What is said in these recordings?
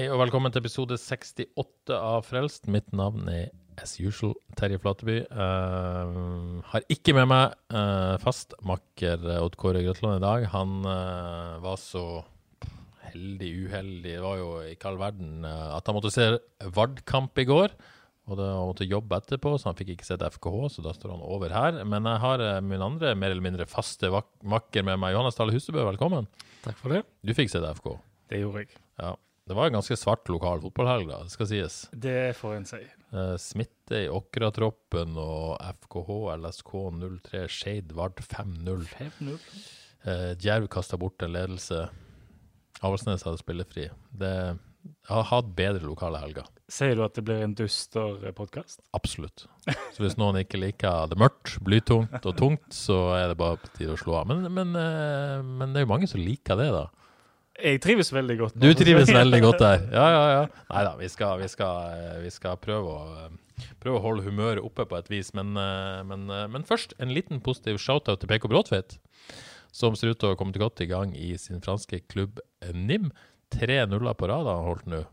Hei og velkommen til episode 68 av Frelst. Mitt navn er as usual Terje Flateby. Uh, har ikke med meg uh, fast makker Odd Kåre Grøtland i dag. Han uh, var så heldig, uheldig, det var jo ikke all verden, eh, at han måtte se Vard-kamp i går. Og han måtte jobbe etterpå, så han fikk ikke sett FKH, så da står han over her. Men jeg har eh, min andre mer eller mindre faste makker med meg. Johannes Dale Husebø, velkommen. Takk for det. Du fikk sett FK. Det gjorde jeg. Ja. Det var en ganske svart lokal fotballhelg, da, det skal sies. Det får en si. Uh, smitte i Åkra-troppen og FKH LSK 03 Skeid Vard 5-0. 5-0. Eh, Djerv kasta bort en ledelse. Avaldsnes hadde spillefri. Det har hatt bedre lokale helger. Sier du at det blir en duster podkast? Absolutt. Så hvis noen ikke liker det mørkt, blytungt og tungt, så er det bare på tide å slå av. Men, men, eh, men det er jo mange som liker det, da. Jeg trives veldig godt. Du trives veldig godt der. Ja, ja, ja. Nei da, vi vi eh, vi skal prøve, å, eh, prøve å holde humøret oppe på et vis. Men, eh, men, men først en liten positiv shout-out til PK Bråtveit, som ser ut til å komme til godt i gang i sin franske klubb NIM. Tre nuller på rad har han holdt nå.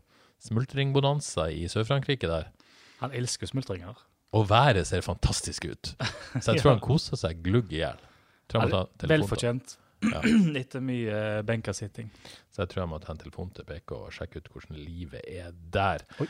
Smultringbonanza i Sør-Frankrike der. Han elsker smultringer. Og været ser fantastisk ut. Så jeg tror han koser seg glugg i hjel. Velfortjent. Ja. Etter mye benkasitting. Så jeg tror jeg må ta en telefon til PK og sjekke ut hvordan livet er der. Oi.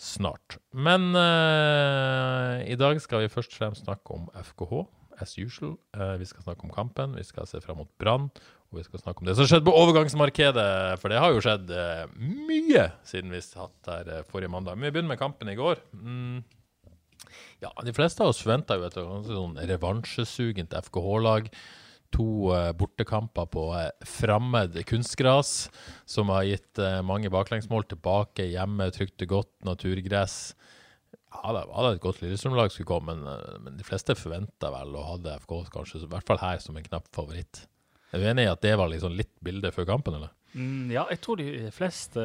Snart. Men uh, i dag skal vi først og fremst snakke om FKH, as usual. Uh, vi skal snakke om kampen, vi skal se fram mot Brann, og vi skal snakke om det som skjedde på overgangsmarkedet. For det har jo skjedd uh, mye siden vi satt her forrige mandag. Men vi begynner med kampen i går. Mm. Ja, de fleste av oss forventa jo et sånn revansjesugent FKH-lag to eh, bortekamper på eh, fremmed kunstgras, som har gitt eh, mange baklengsmål tilbake hjemme, trygt og godt, naturgress. Ja, det var et godt Lillestrøm-lag skulle komme, men, men de fleste forventa vel og hadde FK kanskje, i hvert fall her, som en knapp favoritt. Er du enig i at det var liksom litt bildet før kampen, eller? Mm, ja, jeg tror de fleste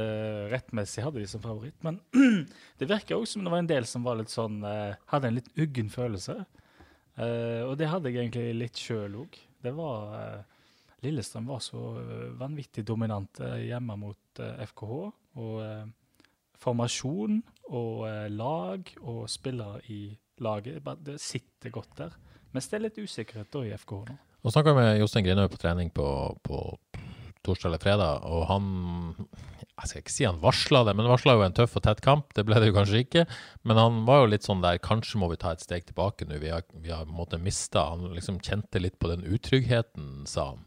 rettmessig hadde de som favoritt. Men det virker òg som det var en del som var litt sånn hadde en litt uggen følelse. Uh, og det hadde jeg egentlig litt sjøl òg. Det var eh, Lillestrøm var så eh, vanvittig dominante hjemme mot eh, FKH. Og eh, formasjon og eh, lag og spillere i laget Det sitter godt der. Mens det er litt usikkerhet da i FKH nå. Nå snakka jeg med Jostein Grinhaug på trening på, på torsdag eller fredag, og han Jeg skal ikke si han varsla det, men varsla jo en tøff og tett kamp. Det ble det jo kanskje ikke. Men han var jo litt sånn der Kanskje må vi ta et steg tilbake nå. Vi har, vi har på en måte mista Han liksom kjente litt på den utryggheten, sa han.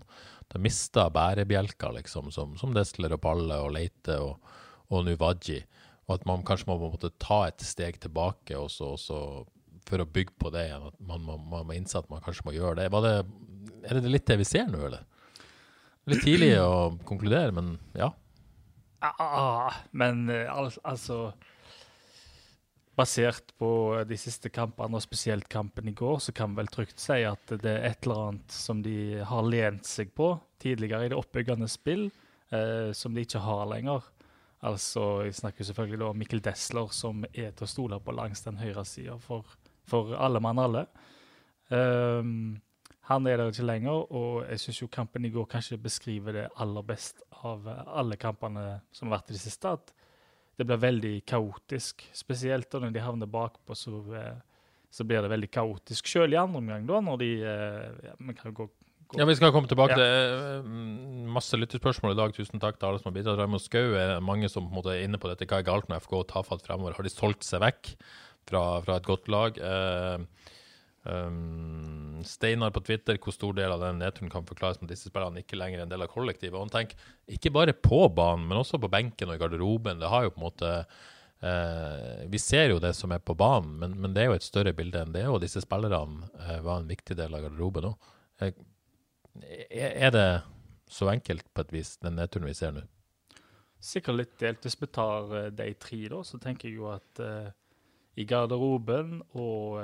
De mista bærebjelker, liksom, som, som Destler og Palle og Leite og, og nå Og at man kanskje må måte ta et steg tilbake også, også for å bygge på det igjen. At man må, innse at man kanskje må gjøre det. Det. Er det litt det vi ser nå, eller? Litt tidlig å konkludere, men ja. Ah, men eh, al altså Basert på de siste kampene, og spesielt kampen i går, så kan vi vel trygt si at det er et eller annet som de har lent seg på tidligere i det oppbyggende spill, eh, som de ikke har lenger. Altså, Jeg snakker selvfølgelig om Mikkel Desler, som er til å stole på langs den høyre sida for, for alle mann alle. Ehm, han er der ikke lenger, og jeg syns kampen i går kanskje beskriver det aller best av eh, alle kampene som har vært i det siste. At det blir veldig kaotisk. Spesielt når de havner bakpå, så, eh, så blir det veldig kaotisk. Selv i andre omgang, da, når de eh, ja, Vi kan jo gå, gå Ja, Vi skal komme tilbake Ja. til eh, masse lyttespørsmål i dag. Tusen takk til alle som har bidratt. Raymond Skau er mange som på en måte er inne på dette. Hva er galt med FK og tafatt fremover? Har de solgt seg vekk fra, fra et godt lag? Eh, um, Steinar på Twitter, hvor stor del av den nedturen kan forklares med at disse spillerne ikke lenger er en del av kollektivet. Og han tenker ikke bare på banen, men også på benken og i garderoben. Det har jo på en måte uh, Vi ser jo det som er på banen, men, men det er jo et større bilde enn det. Og disse spillerne uh, var en viktig del av garderoben òg. Eh, er det så enkelt på et vis, den nedturen vi ser nå? Sikkert litt delt. Hvis vi tar de tre, da, så tenker jeg jo at i garderoben og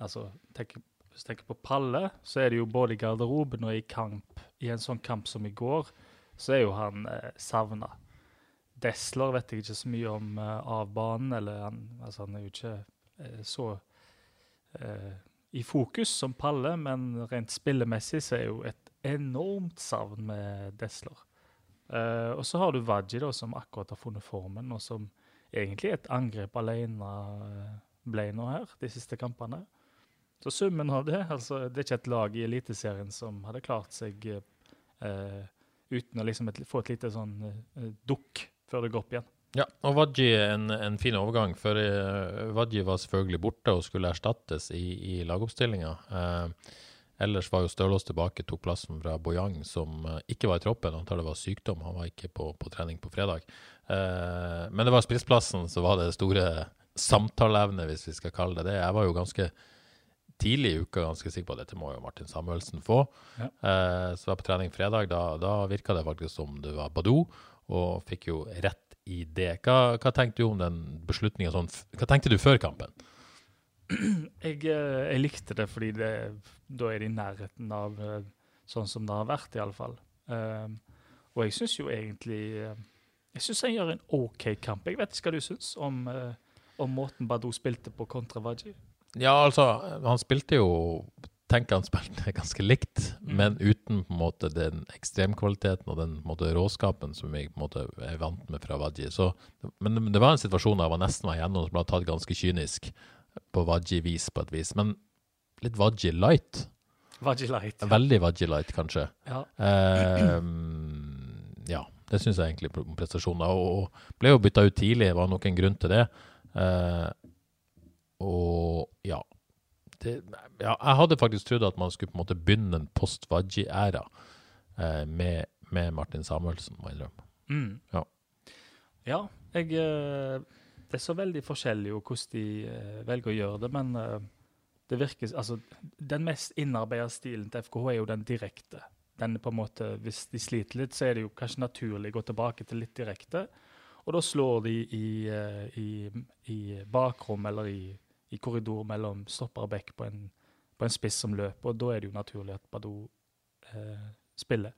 Altså, tenk, hvis du tenker på Palle, så er det jo både i garderoben og i kamp. I en sånn kamp som i går, så er jo han eh, savna. Desler vet jeg ikke så mye om eh, av banen, eller han, altså han er jo ikke eh, så eh, i fokus som Palle, men rent spillemessig så er jo et enormt savn med Desler. Eh, og så har du Wadji, da, som akkurat har funnet formen, og som egentlig et angrep alene eh, ble nå her, de siste kampene. Så summen av det altså Det er ikke et lag i Eliteserien som hadde klart seg eh, uten å liksom et, få et lite sånn eh, dukk før det går opp igjen. Ja, og Wadji en, en fin overgang, for eh, Wadji var selvfølgelig borte og skulle erstattes i, i lagoppstillinga. Eh, ellers var jo Stølås tilbake, tok plassen fra Boyang, som uh, ikke var i troppen. Han tar det var sykdom, han var ikke på, på trening på fredag. Uh, men det var spissplassen som var det store samtaleevnet, hvis vi skal kalle det det. Jeg var jo ganske tidlig i uka ganske sikker på at dette må jo Martin Samuelsen få. Ja. Eh, så var jeg på trening fredag, da, da virka det faktisk som det var Badou, og fikk jo rett i det. Hva, hva tenkte du om den beslutninga sånn Hva tenkte du før kampen? Jeg, eh, jeg likte det fordi det, da er det i nærheten av eh, sånn som det har vært, iallfall. Um, og jeg syns jo egentlig eh, Jeg syns han gjør en OK kamp. Jeg vet ikke hva du syns om, om måten Badou spilte på kontra Waji. Ja, altså, han spilte jo Tenker han spilte ganske likt, Mm. men uten på en måte den ekstremkvaliteten og den måte, råskapen som vi på en måte er vant med fra Wadji. Men det- var en situasjon der var nesten var igjennom som ble tatt ganske kynisk på Wadji-vis, på et vis. Men litt Wadji light. Wadji light. Veldig Wadji light, kanskje. Ja. Eh, ja, det syns jeg egentlig om prestasjonen. Og ble jo bytta ut tidlig, var nok en grunn til det. Eh, og ja. Det, ja. Jeg hadde faktisk trodd at man skulle på en måte begynne en post Vaggi-æra eh, med, med Martin Samuelsen, må jeg innrømme. Mm. Ja. Ja, jeg eh, Det er så veldig forskjellig jo hvordan de eh, velger å gjøre det, men eh, det virker Altså, den mest innarbeida stilen til FKH er jo den direkte. Den er på en måte, Hvis de sliter litt, så er det jo kanskje naturlig å gå tilbake til litt direkte. Og da slår de i, i, i bakrom eller i, i korridor mellom stopper og bekk på en, på en spiss som løper, og da er det jo naturlig at Badou eh, spiller.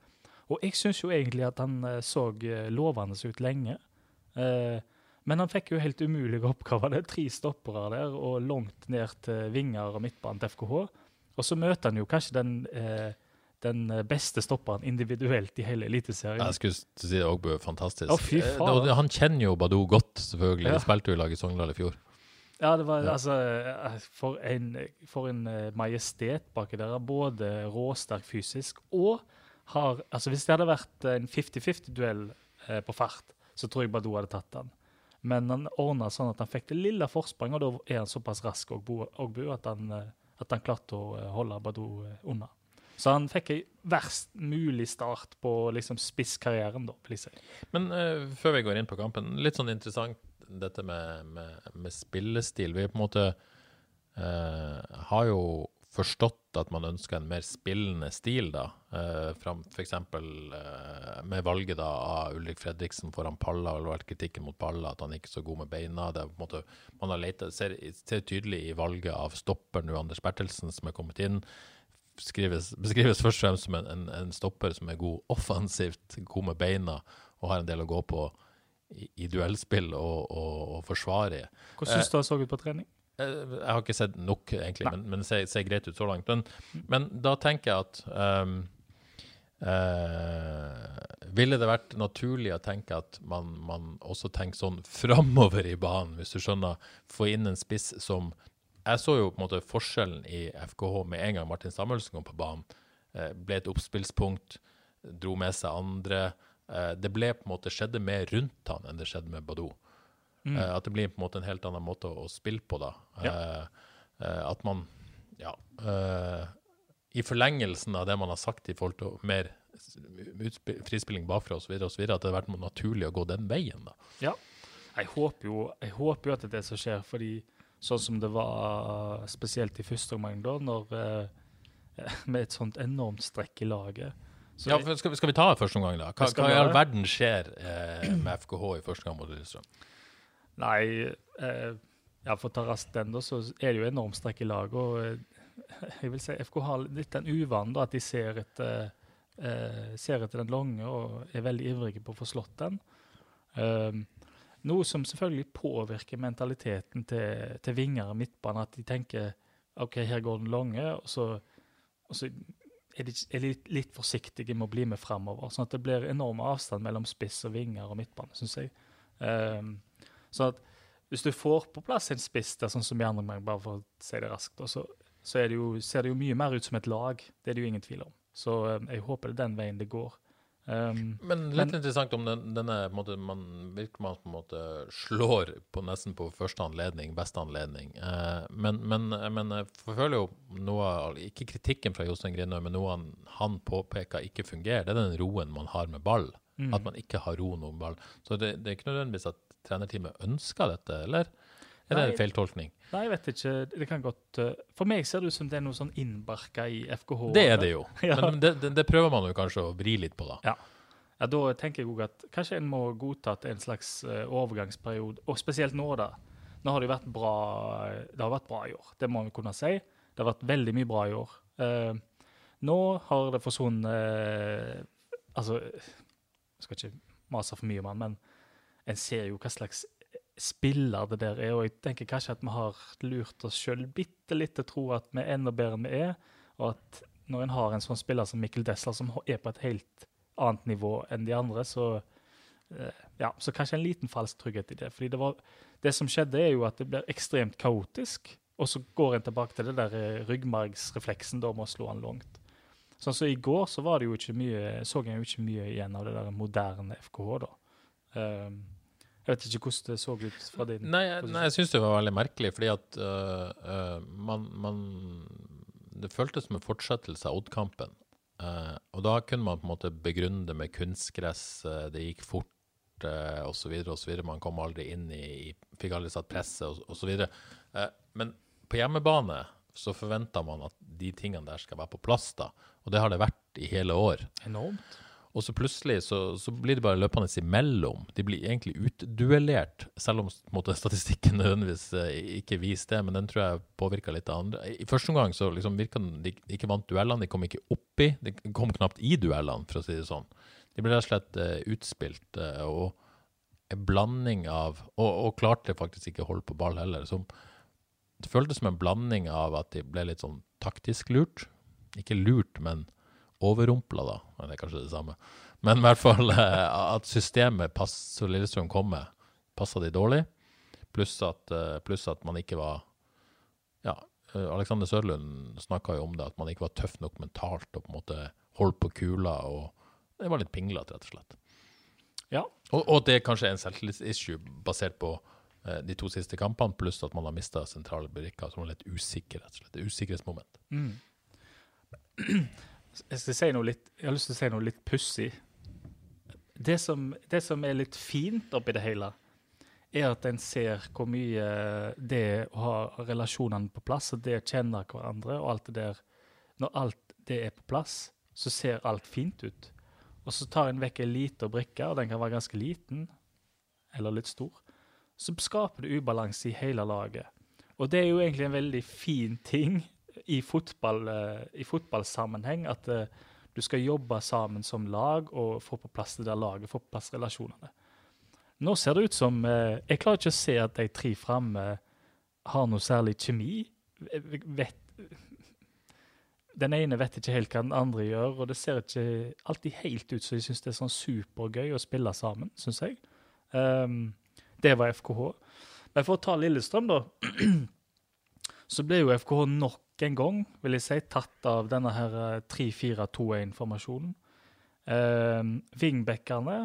Og jeg syns jo egentlig at han eh, så eh, lovende ut lenge. Eh, men han fikk jo helt umulige oppgaver. Det er tre stoppere der og langt ned til vinger og midtbanen til FKH. Og så møter han jo kanskje den, eh, den beste stopperen individuelt i hele Eliteserien. Jeg skulle si det òg, Bø. fantastisk. Å, Eh, Han kjenner jo Badou godt, selvfølgelig. Ja. De spilte jo i lag i Sogndal i fjor. Ja, det var altså eh, For en, for en eh, majestet baki der. Både råsterk fysisk og har Altså, hvis det hadde vært en 50-50-duell eh, på fart, så tror jeg Badou hadde tatt den. Men han ordna sånn at han fikk det lille forspranget, og da er han såpass rask og bu at han, eh, at han klarte å holde Badou unna. Så han fikk ei verst mulig start på liksom spisskarrieren, da, vil jeg si. Men uh, før vi går inn på kampen, litt sånn interessant dette med, med, med spillestil. Vi på en måte eh, har jo forstått at man ønsker en mer spillende stil, da. for F.eks. eh, med valget da av Ulrik Fredriksen foran Palla, og vært kritikken mot Palla at han ikke er så god med beina. Det er på en måte, man har letet, ser, ser tydelig i valget av stopper nå, Anders Bertelsen, som er kommet inn. Skrives, beskrives først og fremst som en, en, en stopper som er god offensivt, god med beina, og har en del å gå på i, i duellspill og, og, og forsvare. Hvordan syns du det så ut på trening? Eh, Jeg har ikke sett nok, egentlig, Nei. men, men det ser, ser greit ut så langt. Men, men da tenker jeg at um, uh, Ville det vært naturlig å tenke at man, man også tenker sånn framover i banen, hvis du skjønner? Få inn en spiss som Jeg så jo på en måte forskjellen i FKH med en gang Martin Samuelsen kom på banen. Eh, ble et oppspillspunkt, dro med seg andre. Eh, det ble på en måte skjedde mer rundt han enn det skjedde med Badou. Eh, at det blir på en måte en helt annen måte å, å spille på, da. Ja. eh, at man Ja. eh, I forlengelsen av det man har sagt i forhold til mer frispilling bakfra osv., at det har vært naturlig å gå den veien, da. Ja. Jeg håper, jo, jeg håper jo at det er det som skjer, fordi sånn som det var spesielt i første omgang, da, når eh, med et sånt enormt strekk i laget. Ja, skal, vi- skal vi ta første omgang, da? Hva, hva i all verden skjer eh, med FKH i første gang mot Lillestrøm? Nei, eh, ja, for å ta raskt den, da, så er det jo enormt strekk i laget. Og eh, jeg vil si FK har litt den uvanen da, at de ser etter, eh, ser etter den lange og er veldig ivrige på å få slått den. Um, noe som selvfølgelig påvirker mentaliteten til, til vinger og midtbane. At de tenker OK, her går den lange, og så, og så er de, er de litt, forsiktige med å bli med framover. Sånn at det blir enorm avstand mellom spiss og vinger og midtbane, syns jeg. Um, sånn at hvis du får på plass en spiss der, sånn som i andre omgang, bare for å si det raskt, så, så det jo, ser det jo mye mer ut som et lag. Det er det jo ingen tvil om. Så um, jeg håper det er den veien det går. Um, Men litt interessant om den, denne måte, Man virker man på en måte slår på nesten på første anledning, beste anledning. Uh, men, men, men jeg føler jo noe Ikke kritikken fra Jostein Grindøy, men noe han, han påpeker ikke fungerer. Det er den roen man har med ball. Mm. At man ikke har ro med ball. Så det, det er ikke nødvendigvis at trenerteamet ønsker dette, eller? Er det en feiltolkning? Nei, jeg vet ikke. Det kan godt uh, For meg ser det ut som det er noe sånn innbarka i FKH. Det er det jo. Ja. Men det, det, det prøver man jo kanskje å vri litt på, da. Ja. Ja, Da tenker jeg òg at kanskje en må godta at en slags eh, overgangsperiode. Og spesielt nå, da. Nå har det jo vært bra Det har vært bra i år, det må vi kunne si. Det har vært veldig mye bra i år. Eh, nå har det forsvunnet eh, Altså, jeg skal ikke mase for mye om han, men en ser jo hva slags spiller det der er. Og jeg tenker kanskje at vi har lurt oss sjøl bitte litt til å tro at vi er enda bedre enn vi er. Og at når en har en sånn spiller som Mikkel Dessler, som er på et helt annet nivå enn de andre, så eh, ja, så kanskje en liten falsk trygghet i det. Fordi det, var, det som skjedde, er jo at det blir ekstremt kaotisk. Og så går en tilbake til det der eh, ryggmargsrefleksen da med å slå han langt. Sånn som I går så var det jo ikke mye, så jeg jo ikke mye igjen av det der moderne FKH. da. Um, jeg vet ikke hvordan det så ut fra din Nei, nei jeg syns det var veldig merkelig, fordi at uh, man, man Det føltes som en fortsettelse av Odd-kampen. Uh, og da kunne man på en måte begrunne det med kunstgress, uh, det gikk fort uh, osv. osv. Man kom aldri inn i, i Fikk aldri satt presset osv. Uh, men på hjemmebane så forventer man at de tingene der skal være på plass, da. Og det har det vært i hele år. Enormt. Og så plutselig så, så blir de bare løpende imellom. De blir egentlig utduellert, selv om måte, statistikken nødvendigvis eh, ikke viser det, men den tror jeg påvirka litt av andre. I første omgang så liksom virka de ikke vant duellene, de kom ikke oppi. De kom knapt i duellene, for å si det sånn. De ble rett og slett uh, utspilt, uh, og en blanding av og, og klarte faktisk ikke å holde på ball heller. Som, det føltes som en blanding av at de ble litt sånn taktisk lurt. Ikke lurt, men overrumpla, da. Men det er kanskje det samme. Men i hvert fall eh, at systemet pass, så Lillestrøm kom med, passa de dårlig. Pluss at, eh, pluss at man ikke var Ja, eh, Alexander Sørlund snakka jo om det, at man ikke var tøff nok mentalt og på en måte holdt på kula. og Det var litt pinglete, rett og slett. Ja. Og, og det er kanskje en selvtillitsissue basert på de to siste kampene, pluss at man har mista sentrale brikker som er litt usikker, rett og slett. Er Usikkerhetsmoment. Mm. Jeg, si litt, jeg har lyst til å si noe litt pussig. Det det som er litt fint oppi det hele, er at en ser hvor mye det å ha relasjonene på plass, og det å kjenne hverandre og alt det der Når alt det er på plass, så ser alt fint ut. Og så tar en vekk ei lita brikke, og den kan være ganske liten eller litt stor. Så skaper det ubalanse i hele laget. Og det er jo egentlig en veldig fin ting i, fotball, eh, i fotballsammenheng at eh, du skal jobbe sammen som lag og få på plass det der laget, få på plass relasjonene. Nå ser det ut som eh, Jeg klarer ikke å se at de tre framme har noe særlig kjemi. Vet, den ene vet ikke helt hva den andre gjør, og det ser ikke alltid helt ut så jeg syns det er sånn supergøy å spille sammen, syns jeg. Um, det var FKH. Men for å ta Lillestrøm, da, så ble jo FKH nok en gang, vil jeg si, tatt av denne her eh, 3-4-2-1-formasjonen. Um, Vingbekkerne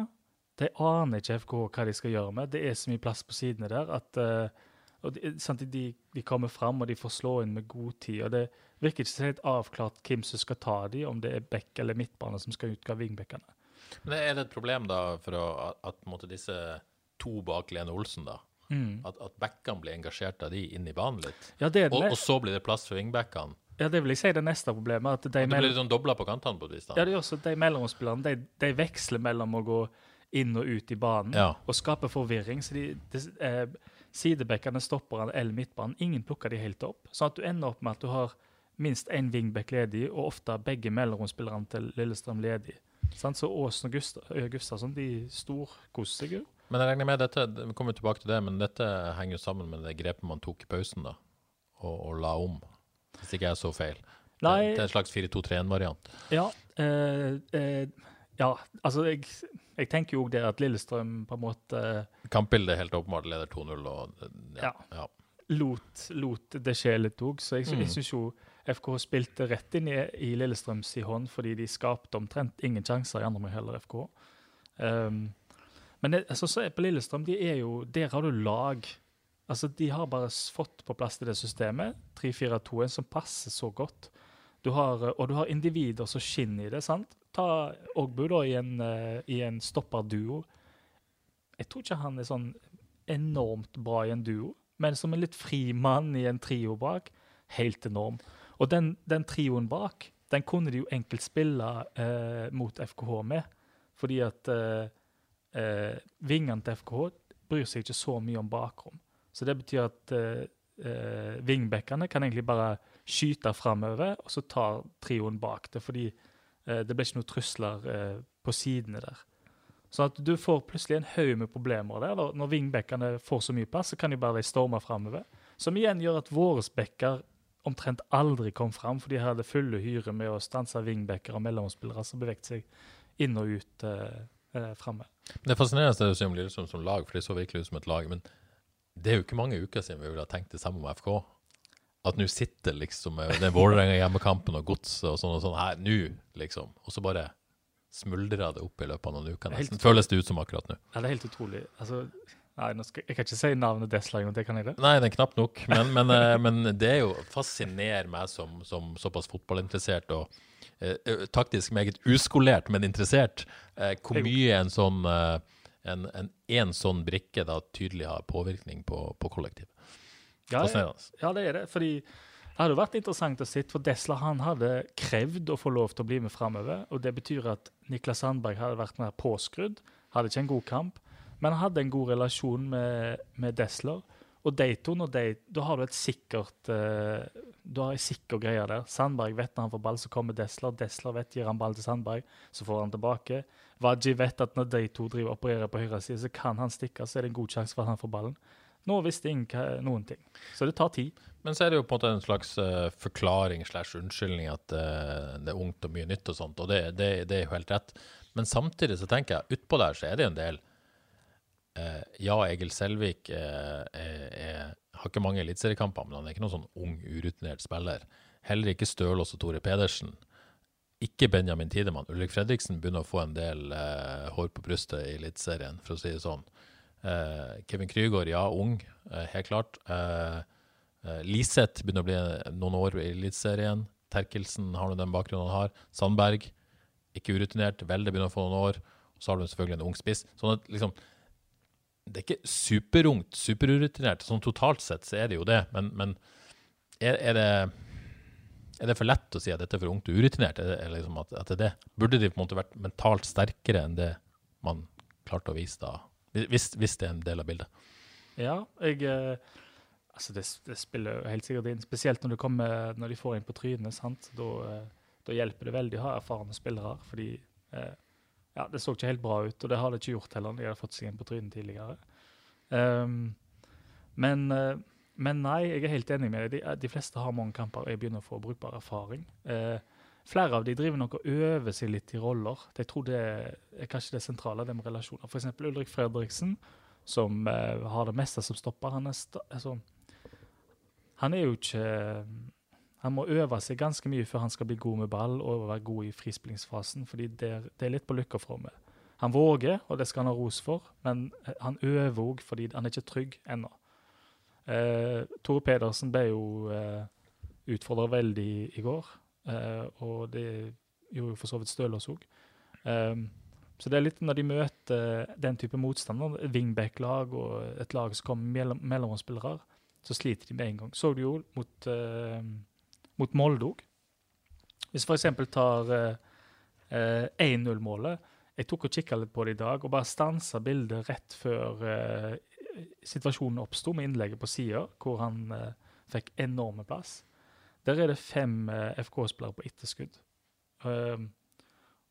de aner ikke FKH hva de skal gjøre med. Det er så mye plass på sidene der at eh, de, sant, de, de kommer fram og de får slå inn med god tid. og Det virker ikke helt avklart hvem som skal ta de, om det er bekk eller midtbane som skal utgå vingbekkene. Men er det et problem da for å, at, på disse to bak Lene Olsen, da. Mm. At, at backene blir engasjert av de inn i banen litt. Ja, det er det Og, og så blir det plass for wingbackene. ja, det vil jeg si er det neste problemet. At de, Det blir litt sånn dobla på kantene på et vis. da. ja, det gjør også de mellomspillerne de, de veksler mellom å gå inn og ut i banen Ja. og skape forvirring. Så de, de eh, Sidebackene, stopperne eller midtbanen, ingen plukker de helt opp. Sånn at du ender opp med at du har minst én wingback ledig, og ofte begge mellomspillerne til Lillestrøm ledig. Sant? Så Aasen og Gustav. Gustavsson de storkoser seg jo. Men jeg regner med dette, vi kommer tilbake til det, men dette henger jo sammen med det grepet man tok i pausen, da. Og, og la om. Hvis ikke jeg så feil. Nei. Det, det er en slags 4-2-3-1-variant. Ja, eh, eh, ja altså jeg, jeg tenker jo det at Lillestrøm på en måte Kampbildet helt åpenbart leder 2-0 og ja. Ja. ja. lot, lot det skje litt òg. Så jeg, Mm. syns jo FK spilte rett inn i, i Lillestrøms i hånd, fordi de skapte omtrent ingen sjanser i andre omgang heller, FK. Um, men det, altså, så er på Lillestrøm, de er jo Der har du lag. Altså, De har bare fått på plass til det systemet, 3-4-2-1, som passer så godt. Du har, eh, og du har individer som skinner i det. sant? Ta Ogbu da i en, eh, i en stopperduo. Jeg tror ikke han er sånn enormt bra i en duo, men som en litt fri mann i en trio bak, helt enorm. Og den, den trioen bak, den kunne de jo enkelt spille eh, mot FKH med, fordi at eh, eh, vingene til FKH bryr seg ikke så mye om bakrom. Så det betyr at eh, eh, vingbekkene kan egentlig bare skyte framover, og så tar trioen bak det, fordi eh, det ble ikke noen trusler eh, på sidene der. Så at du får plutselig en haug med problemer der. Da. Når vingbekkene får så mye plass, så kan de bare storme framover. Som igjen gjør at våre bekker omtrent aldri kom fram, for de hadde fulle hyre med å stanse vingbekker og mellomspillere som beveget seg inn og ut eh, eh, framme. Det er fascinerende det du sier om Lillestrøm som lag, for de så virkelig ut som et lag. Men det er jo ikke mange uker siden vi ville ha tenkt det samme om FK. At nå sitter liksom eh, den Vålerenga hjemmekampen og godset og sånn og sånn her, nå, liksom. Og så bare smuldrer det opp i løpet av noen uker. Nesten. Føles det ut som akkurat nå. Ja, det er helt utrolig. Altså, nei, skal, jeg kan ikke si navnet Desla engang, det kan jeg det? Nei, det er knapt nok. Men, men, eh, men det er jo fascinerer meg som, som såpass fotballinteressert og taktisk meget uskolert, men interessert, eh, hvor mye en sånn eh, en, en, en sånn brikke da tydelig har påvirkning på, på kollektivet. Ja, ja, ja, det er det. Fordi det hadde vært interessant å se, for Desla han hadde krevd å få lov til å bli med framover. Og det betyr at Niklas Sandberg hadde vært mer påskrudd. Hadde ikke en god kamp, men hadde en god relasjon med, med Desler. Og Dayton og når da har du et sikkert uh, Du har ei sikker greie der. Sandberg vet når han får ball, så kommer Desler. Desler vet gir han ball til Sandberg, så får han tilbake. Waji vet at når de to driver opererer på høyre side, så kan han stikke, så er det en god sjanse for at han får ballen. Nå visste ingen noen ting. Så det tar tid. Men så er det jo på en måte en slags uh, forklaring slash unnskyldning at uh, det er ungt og mye nytt og sånt, og det, det, det er jo helt rett. Men samtidig så tenker jeg, utpå der så er det en del Ja, Egil Selvik eh, er, er, har ikke mange eliteseriekamper, men han er ikke noen sånn ung, urutinert spiller. Heller ikke Stølås og Tore Pedersen. Ikke Benjamin Tidemann. Ulrik Fredriksen begynner å få en del eh, hår på brystet i Eliteserien, for å si det sånn. Eh, Kevin Krygård, ja, ung, eh, helt klart. Eh, eh, Liseth begynner å bli noen år i Eliteserien. Terkelsen har nå den bakgrunnen han har. Sandberg, ikke urutinert. Velde begynner å få noen år. Og så har du selvfølgelig en ung spiss. Sånn at liksom Det er ikke superungt, superurutinert. Sånn totalt sett så er det jo det, men, men er, er det er det for lett å si at dette er for ungt og urutinert? Er det, er liksom at, at det det? Burde de på en måte vært mentalt sterkere enn det man klarte å vise da? Hvis, hvis det er en del av bildet. Ja, jeg eh, Altså, det, det spiller jo helt sikkert inn. Spesielt når, kommer, når de får inn på trynet. Da, eh, da hjelper det veldig å ha erfarne spillere. Fordi eh, ja, det så ikke helt bra ut, og det har det ikke gjort heller. De har fått seg en på trynet tidligere. Um, men, eh, men nei, jeg er helt enig med deg. De, de fleste har mange kamper, og jeg begynner å få brukbar erfaring. Uh, flere av de driver nok og øver seg litt i roller. Jeg tror det er kanskje det sentrale, det med relasjoner. F.eks. Ulrik Fredriksen, som uh, har det meste som stopper. Han er, altså, han er jo ikke Han må øve seg ganske mye før han skal bli god med ball og være god i frispillingsfasen, fordi det er, det er litt på lykka for meg. Han våger, og det skal han ha ros for, men eh, han øver òg fordi han er ikke trygg ennå. Eh, Tore Pedersen ble jo eh, utfordra veldig i, går, eh, og det gjorde jo for så vidt Stølås òg. Eh, Så det er litt når de møter den type motstander, wingback-lag og et lag som kommer med mellom, mellomspillere, så sliter de med en gang. Så du jo mot, uh, mot Molde òg. Hvis f.eks. tar uh, 1-0-målet Jeg tok og kikka litt på det i dag, og bare stansa bildet rett før uh, situasjonen oppsto, med innlegget på sida, hvor han fikk enorme plass. Der er det fem FK-spillere på etterskudd. Uh,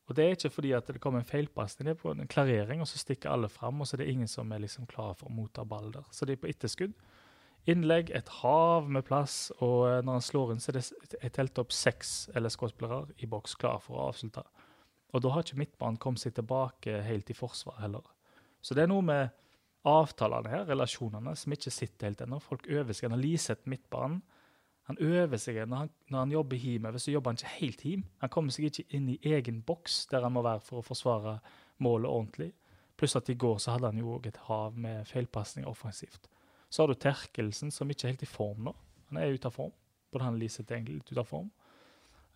og det er ikke fordi at det kommer en feilpasning, det er på en klarering, og så stikker alle fram, og så er det ingen som er liksom klar for å motta ball der. Så de er på etterskudd. Innlegg, et hav med plass, og eh, når han slår inn, så er det telt opp seks LSK-spillere i boks klar for å avslutte. Og da har ikke midtbanen kommet seg tilbake helt i forsvar heller. Så det er noe med avtalene her, relasjonene, som ikke sitter helt ennå. Folk øver seg. Han har Liseth midtbanen han øver seg. Når han, når han jobber hjemover, så jobber han ikke helt hjem. Han kommer seg ikke inn i egen boks der han må være for å forsvare målet ordentlig. Pluss at i går så hadde han jo òg et hav med feilpasninger offensivt. Så har du Terkelsen, som ikke er helt i form nå. Han er ute av form. Både han og Liseth er egentlig litt ute av form.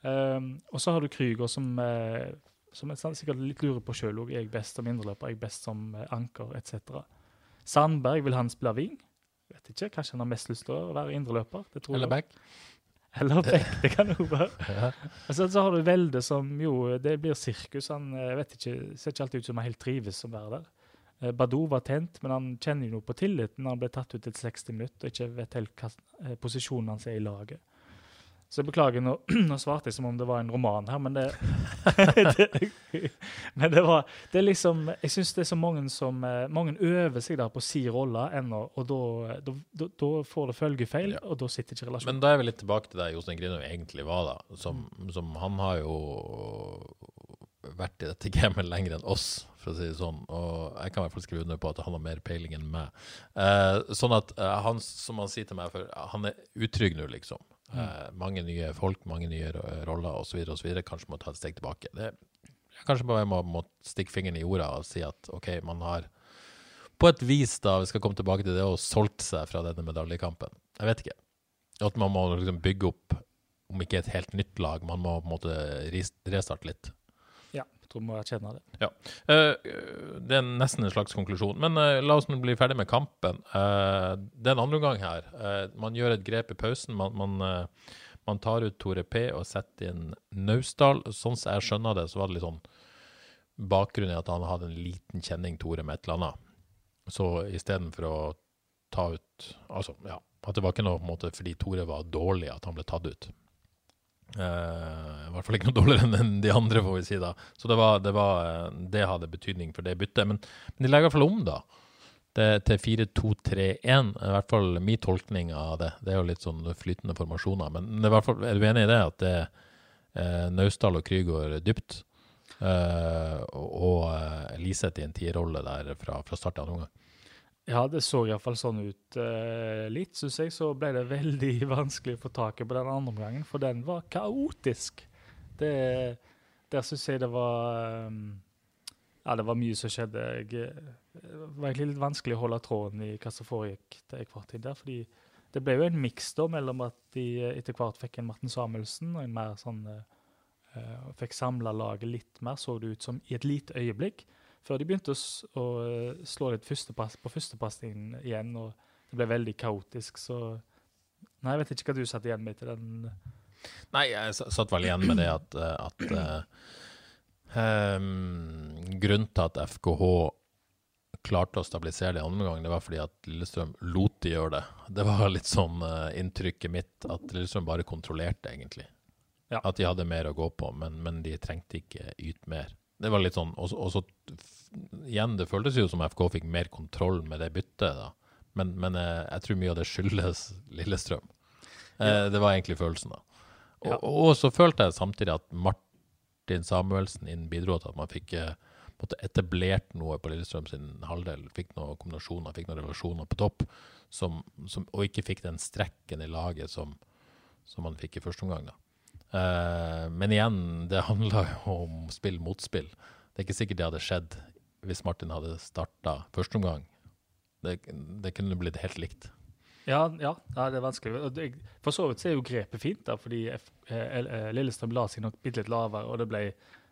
Um, og så har du Krüger, som, uh, som er sikkert litt lurer på sjøl òg. Er jeg best som indreløper? Er jeg best som uh, anker? Etc. Sandberg, vil han spille wing? vet ikke, Kanskje han har mest lyst til å være indreløper. Eller back. Eller back, det kan jo være. ja. så, så har du Velde, som jo Det blir sirkus. Han eh, vet ikke, ser ikke alltid ut som han helt trives som være der. Eh, Badou var tent, men han kjenner jo noe på tilliten han ble tatt ut etter 60 minutter og ikke vet helt hva eh, posisjonen hans er i laget. Så jeg beklager, nå, nå, svarte jeg som om det var en roman her, men det, det Men det var det er liksom Jeg syns det er så mange som eh, Mange øver seg der på si rolle ennå, og da får det følgefeil, ja. og da sitter ikke relasjonen. Men da er vi litt tilbake til der Jostein Grinum egentlig var, da. Som, som, Han har jo vært i dette gamet lenger enn oss, for å si det sånn. Og jeg kan i hvert fall skrive under på at han har mer peiling enn meg. Eh, sånn at eh, han, som han sier til meg, for han er utrygg nå, liksom. Mm. Eh, mange nye folk, mange nye roller osv. osv. Kanskje må ta et steg tilbake. Det, kanskje bare må, må stikke fingeren i jorda og si at OK, man har på et vis, da, vi skal komme tilbake til det, og solgt seg fra denne medaljekampen. Jeg vet ikke. At man må liksom bygge opp, om ikke et helt nytt lag, man må på en måte restarte litt. Tror vi må erkjenne det. Ja. Uh, det er nesten en slags konklusjon. Men uh, la oss nå bli ferdig med kampen. Uh, det er en andre omgang her. man gjør et grep i pausen. Man, man, man, tar ut Tore P og setter inn Naustdal. Sånn som jeg skjønner det, så var det litt sånn bakgrunn i at han hadde en liten kjenning, Tore, med et eller annet. Så istedenfor å ta ut Altså, ja. At det var ikke noe på en måte fordi Tore var dårlig at han ble tatt ut. Uh, I hvert fall ikke noe dårligere enn de andre, får vi si da. Så det, var, det, var, eh, det hadde betydning for det byttet. Men, men de legger i hvert fall om, da. Det, til 4-2-3-1. I hvert fall min tolkning av det. Det er jo litt sånn flytende formasjoner. Men er, fall, er du enig i det? At det uh, Naustdal og Krygård dypt? Uh, og, og Liseth i en tierrolle der fra, fra start av omgang? Ja, det så iallfall sånn ut uh, litt, syns jeg. Så ble det veldig vanskelig å få taket på den andre omgangen, for den var kaotisk. Det, der syns jeg det var um, Ja, det var mye som skjedde. Jeg, det var egentlig litt vanskelig å holde tråden i hva som foregikk til hvert tid der. fordi det ble jo en miks mellom at de etter hvert fikk en Martin Samuelsen og en mer sånn uh, Fikk samla laget litt mer, så det ut som, i et lite øyeblikk før de begynte å, eh, slå litt førstepass, på førstepasningen igjen, og det ble veldig kaotisk, så Nei, jeg vet ikke hva du satt igjen med til den. Nei, jeg satt vel igjen med det at, at uh, um, Grunnen til at FKH klarte å stabilisere det andre gang, det var fordi at Lillestrøm lot de gjøre det. Det var litt sånn uh, inntrykket mitt, at Lillestrøm bare kontrollerte, egentlig. Ja. At de hadde mer å gå på, men, men de trengte ikke yte mer. Det var litt sånn, og, så igjen, det føltes jo som FK fikk mer kontroll med det byttet, da. Men, men jeg, eh, jeg, tror mye av det skyldes Lillestrøm. Eh, det var egentlig følelsen, da. Og, ja. og, så følte jeg samtidig at Martin Samuelsen inn bidro til at man fikk eh, etablert noe på Lillestrøm sin halvdel. Fikk noen kombinasjoner, fikk noen relasjoner på topp, som, som, og ikke fikk den strekken i laget som, som man fikk i første omgang. da. Uh, men igjen, det handler jo om spill mot spill. Det er ikke sikkert det hadde skjedd hvis Martin hadde starta førsteomgang. Det, det kunne blitt helt likt. Ja, ja, det er vanskelig. For så vidt så er jo grepet fint, da, fordi eh, eh, Lillestrøm la seg nok bitte litt lavere, og det ble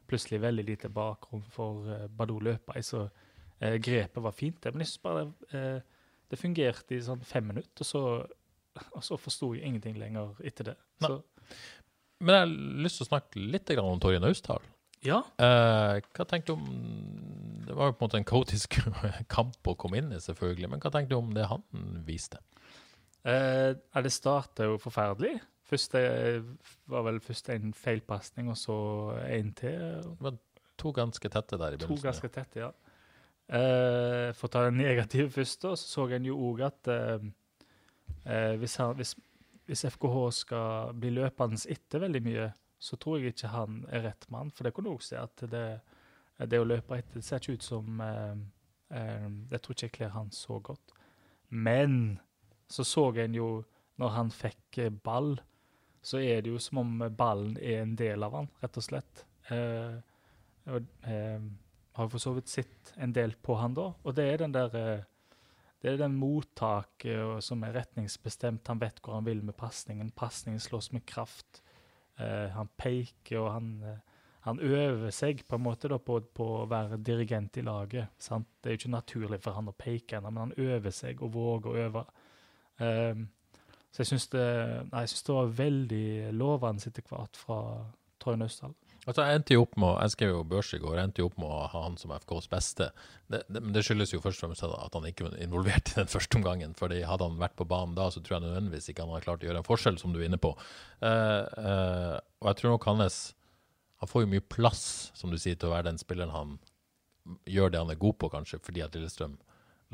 plutselig veldig lite bakrom for eh, Badou løpe i, så eh, grepet var fint. det, Men jeg synes bare eh, det fungerte i sånn fem minutter, og så, og så forsto jeg ingenting lenger etter det. Så Men jeg har lyst til å snakke litt om Torje Naustdal. ja. Eh, hva tenkte du om Det var jo på en måte en kaotisk kamp å komme inn i, selvfølgelig. Men hva tenkte du om det han viste? Eh, det starta jo forferdelig. Først var vel først en feilpasning, og så en til. Det var To ganske tette der i begynnelsen. To ganske tette, ja. Eh, for å ta den negative først, da, så så en jo òg at eh, eh, hvis, han, hvis, hvis FKH skal bli løpende etter veldig mye, så tror jeg ikke han er rett mann. For det kunne du òg se at det, det å løpe etter det ser ikke ut som eh, eh, Jeg tror ikke jeg kler han så godt. Men så så en jo, når han fikk eh, ball, så er det jo som om ballen er en del av han, rett og slett. Eh, og, eh, har for så vidt sett en del på han da, og det er den der eh, det er den mottaket som er retningsbestemt. Han vet hvor han vil med pasningen. Pasningen slås med kraft. Uh, han peker, og han, uh, han øver seg på en måte da på, på å være dirigent i laget. Sant? Det er jo ikke naturlig for han å peke ennå, men han øver seg og våger å øve. Uh, så jeg syns det, det var veldig lovende etter hvert fra Torjen Naustdal. Altså, jeg endte jo opp med, jeg skrev jo børs i går, jeg endte jo opp med å ha han som FKs beste. Det, det, men det skyldes jo først og fremst at han ikke var involvert i den første omgangen. fordi Hadde han vært på banen da, så tror jeg nødvendigvis ikke han hadde klart å gjøre en forskjell, som du er inne på. Uh, uh, og jeg tror nok hans Han får jo mye plass, som du sier, til å være den spilleren han gjør det han er god på, kanskje, fordi at Lillestrøm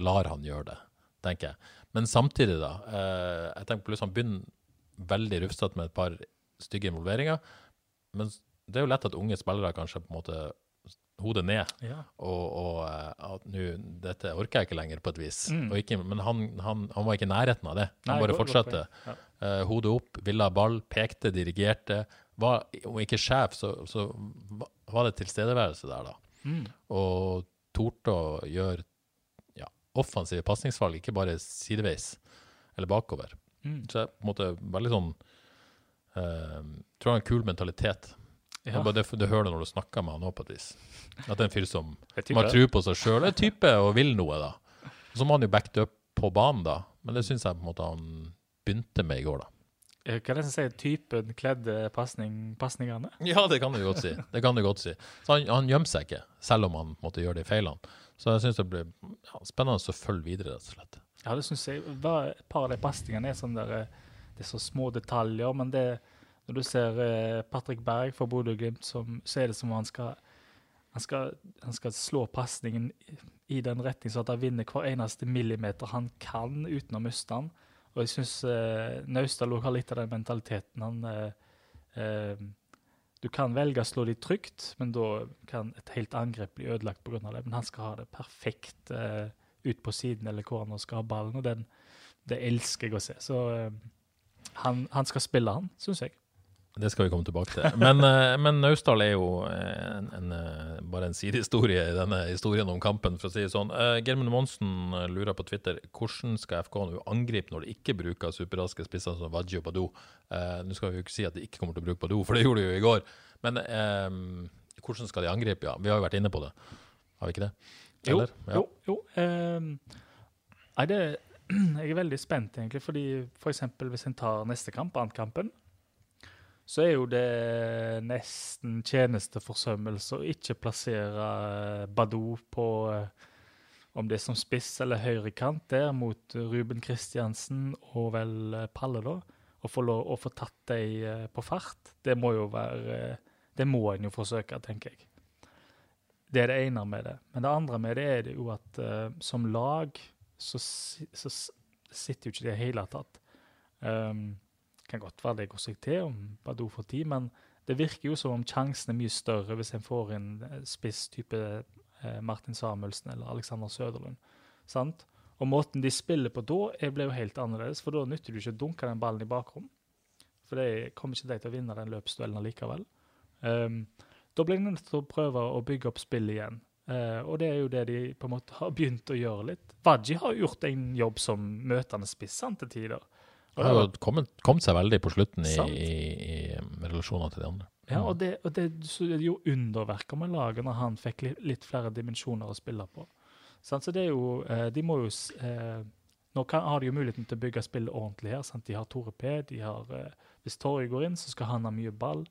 lar han gjøre det, tenker jeg. Men samtidig, da. Uh, jeg tenker plutselig han begynner veldig rufsete med et par stygge involveringer. Men det er jo lett at unge spillere kanskje på en måte hodet ned Ja. og, og eh, at nå Dette orker jeg ikke lenger, på et vis. Mm. Og ikke, men han, han, han var ikke i nærheten av det. Han Nei, bare fortsatte. Ja. Uh, hodet opp, ville ha ball, pekte, dirigerte. Var, om ikke sjef, så, så var det tilstedeværelse der, da. Mm. Og torde å gjøre ja, offensive pasningsvalg, ikke bare sideveis eller bakover. Mm. Så jeg på en måte veldig sånn uh, Tror han har en kul mentalitet. Ja. Det, Det, det hører du når du snakker med han òg, på et vis. At det er en fyr som, som har tro på seg sjøl, er type og vil noe, da. Så må han jo backe up på banen, da. Men det syns jeg på en måte han begynte med i går, da. Hva Kan det nesten si typen kledde pasning, pasningene? Ja, det kan du godt si. Det kan du godt si. Så han, han gjemmer seg ikke, selv om han måtte gjøre de feilene. Så jeg syns det blir ja, spennende å følge videre, rett og slett. Ja, det syns jeg. Et par av de pasningene er sånn der eh, Det er så små detaljer, men det Når du ser eh, Patrick Berg fra Bodø-Glimt, så er det som om han skal han skal, han skal slå pasningen i, den retning, så at han vinner hver eneste millimeter han kan uten å miste den. Og jeg syns eh, Naustdal òg har litt av den mentaliteten. Han eh, eh, Du kan velge å slå de trygt, men da kan et helt angrep bli ødelagt pga. det. Men han skal ha det perfekt eh, ut på siden eller hvor han skal ha ballen, og den, det elsker jeg å se. Så eh, han, han skal spille, han, syns jeg. Det skal vi komme tilbake til. Men, eh, men Naustdal er jo eh, en, en, eh, bare en sidehistorie i denne historien om kampen, for å si det sånn. Germund Monsen eh, lurer på Twitter hvordan skal FK nå angripe når de ikke bruker superraske spisser som Wadji og Badou. Eh, nå skal vi jo ikke si at de ikke kommer til å bruke Badou, for det gjorde de jo i går. Men eh, hvordan skal de angripe? Ja, vi har jo vært inne på det. Har vi ikke det? Jo, Eller? Ja. jo. jo ehm, nei, det, jeg er veldig spent, egentlig, fordi for eksempel hvis en tar neste kamp, annenkampen, så er jo det nesten tjenesteforsømmelse å ikke plassere eh, Badou på eh, om det er som spiss eller høyrekant der mot Ruben Kristiansen og vel eh, Palle, da. Å få, lov, å få tatt dem på fart, det må jo være Det må en jo forsøke, tenker jeg. Det er det ene med det. Men det andre med det er det jo at uh, som lag så, så sitter jo ikke det i det hele tatt. Um, kan godt være det går seg til om Badou får tid, men det virker jo som om sjansen er mye større hvis en får inn eh, spiss type eh, Martin Samuelsen eller Alexander Søderlund. Sant? Og måten de spiller på da, blir jo helt annerledes, for da nytter du ikke å dunke den ballen i bakrom. For det kommer ikke de til å vinne den løpsduellen allikevel. Um, da blir de nødt til å prøve å bygge opp spillet igjen. Uh, og det er jo det de på en måte har begynt å gjøre litt. Wadji har gjort en jobb som møtende spiss til tider. Han har jo kommet, kommet seg veldig på slutten i, i, i relasjoner til de andre. Ja, og det, og det så det gjorde underverker med laget når han fikk litt, litt flere dimensjoner å spille på. Så det er jo eh, De må jo eh, Nå kan, har de jo muligheten til å bygge spillet ordentlig her. Sant? De har Tore P. De har, eh, hvis Torje går inn, så skal han ha mye ball.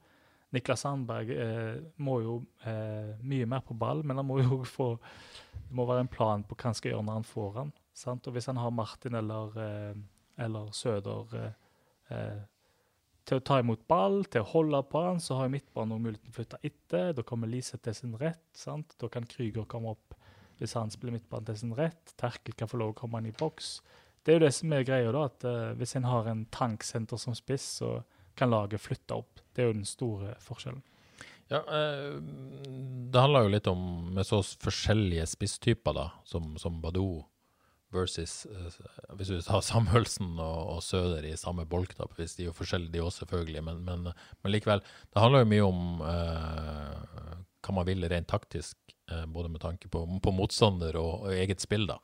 Niklas Sandberg eh, må jo eh, mye mer på ball, men han må jo få Det må være en plan på hva han skal gjøre når han får han. Sant? Og hvis han har Martin eller, eh, eller Søder eh, eh, til å ta imot ball, til å holde på han, så har midtbanen også muligheten til å flytte etter. Da kommer Liseth til sin rett. sant? Da kan Krüger komme opp hvis han spiller midtbanen til sin rett. Terkel kan få lov å komme inn i boks. Det er jo det som er greia, da, at eh, hvis en har en tanksenter som spiss, så kan laget flytte opp. Det er jo den store forskjellen. Ja, eh, det handler jo litt om med så forskjellige spisstyper, da, som, som Badou versus eh, Hvis du tar Samuelsen og, og Søder i samme bolk, da, hvis de er forskjellige, de også, selvfølgelig, men, men, men likevel. Det handler jo mye om eh, hva man vil rent taktisk, eh, både med tanke på, på motstander og, og eget spill, da,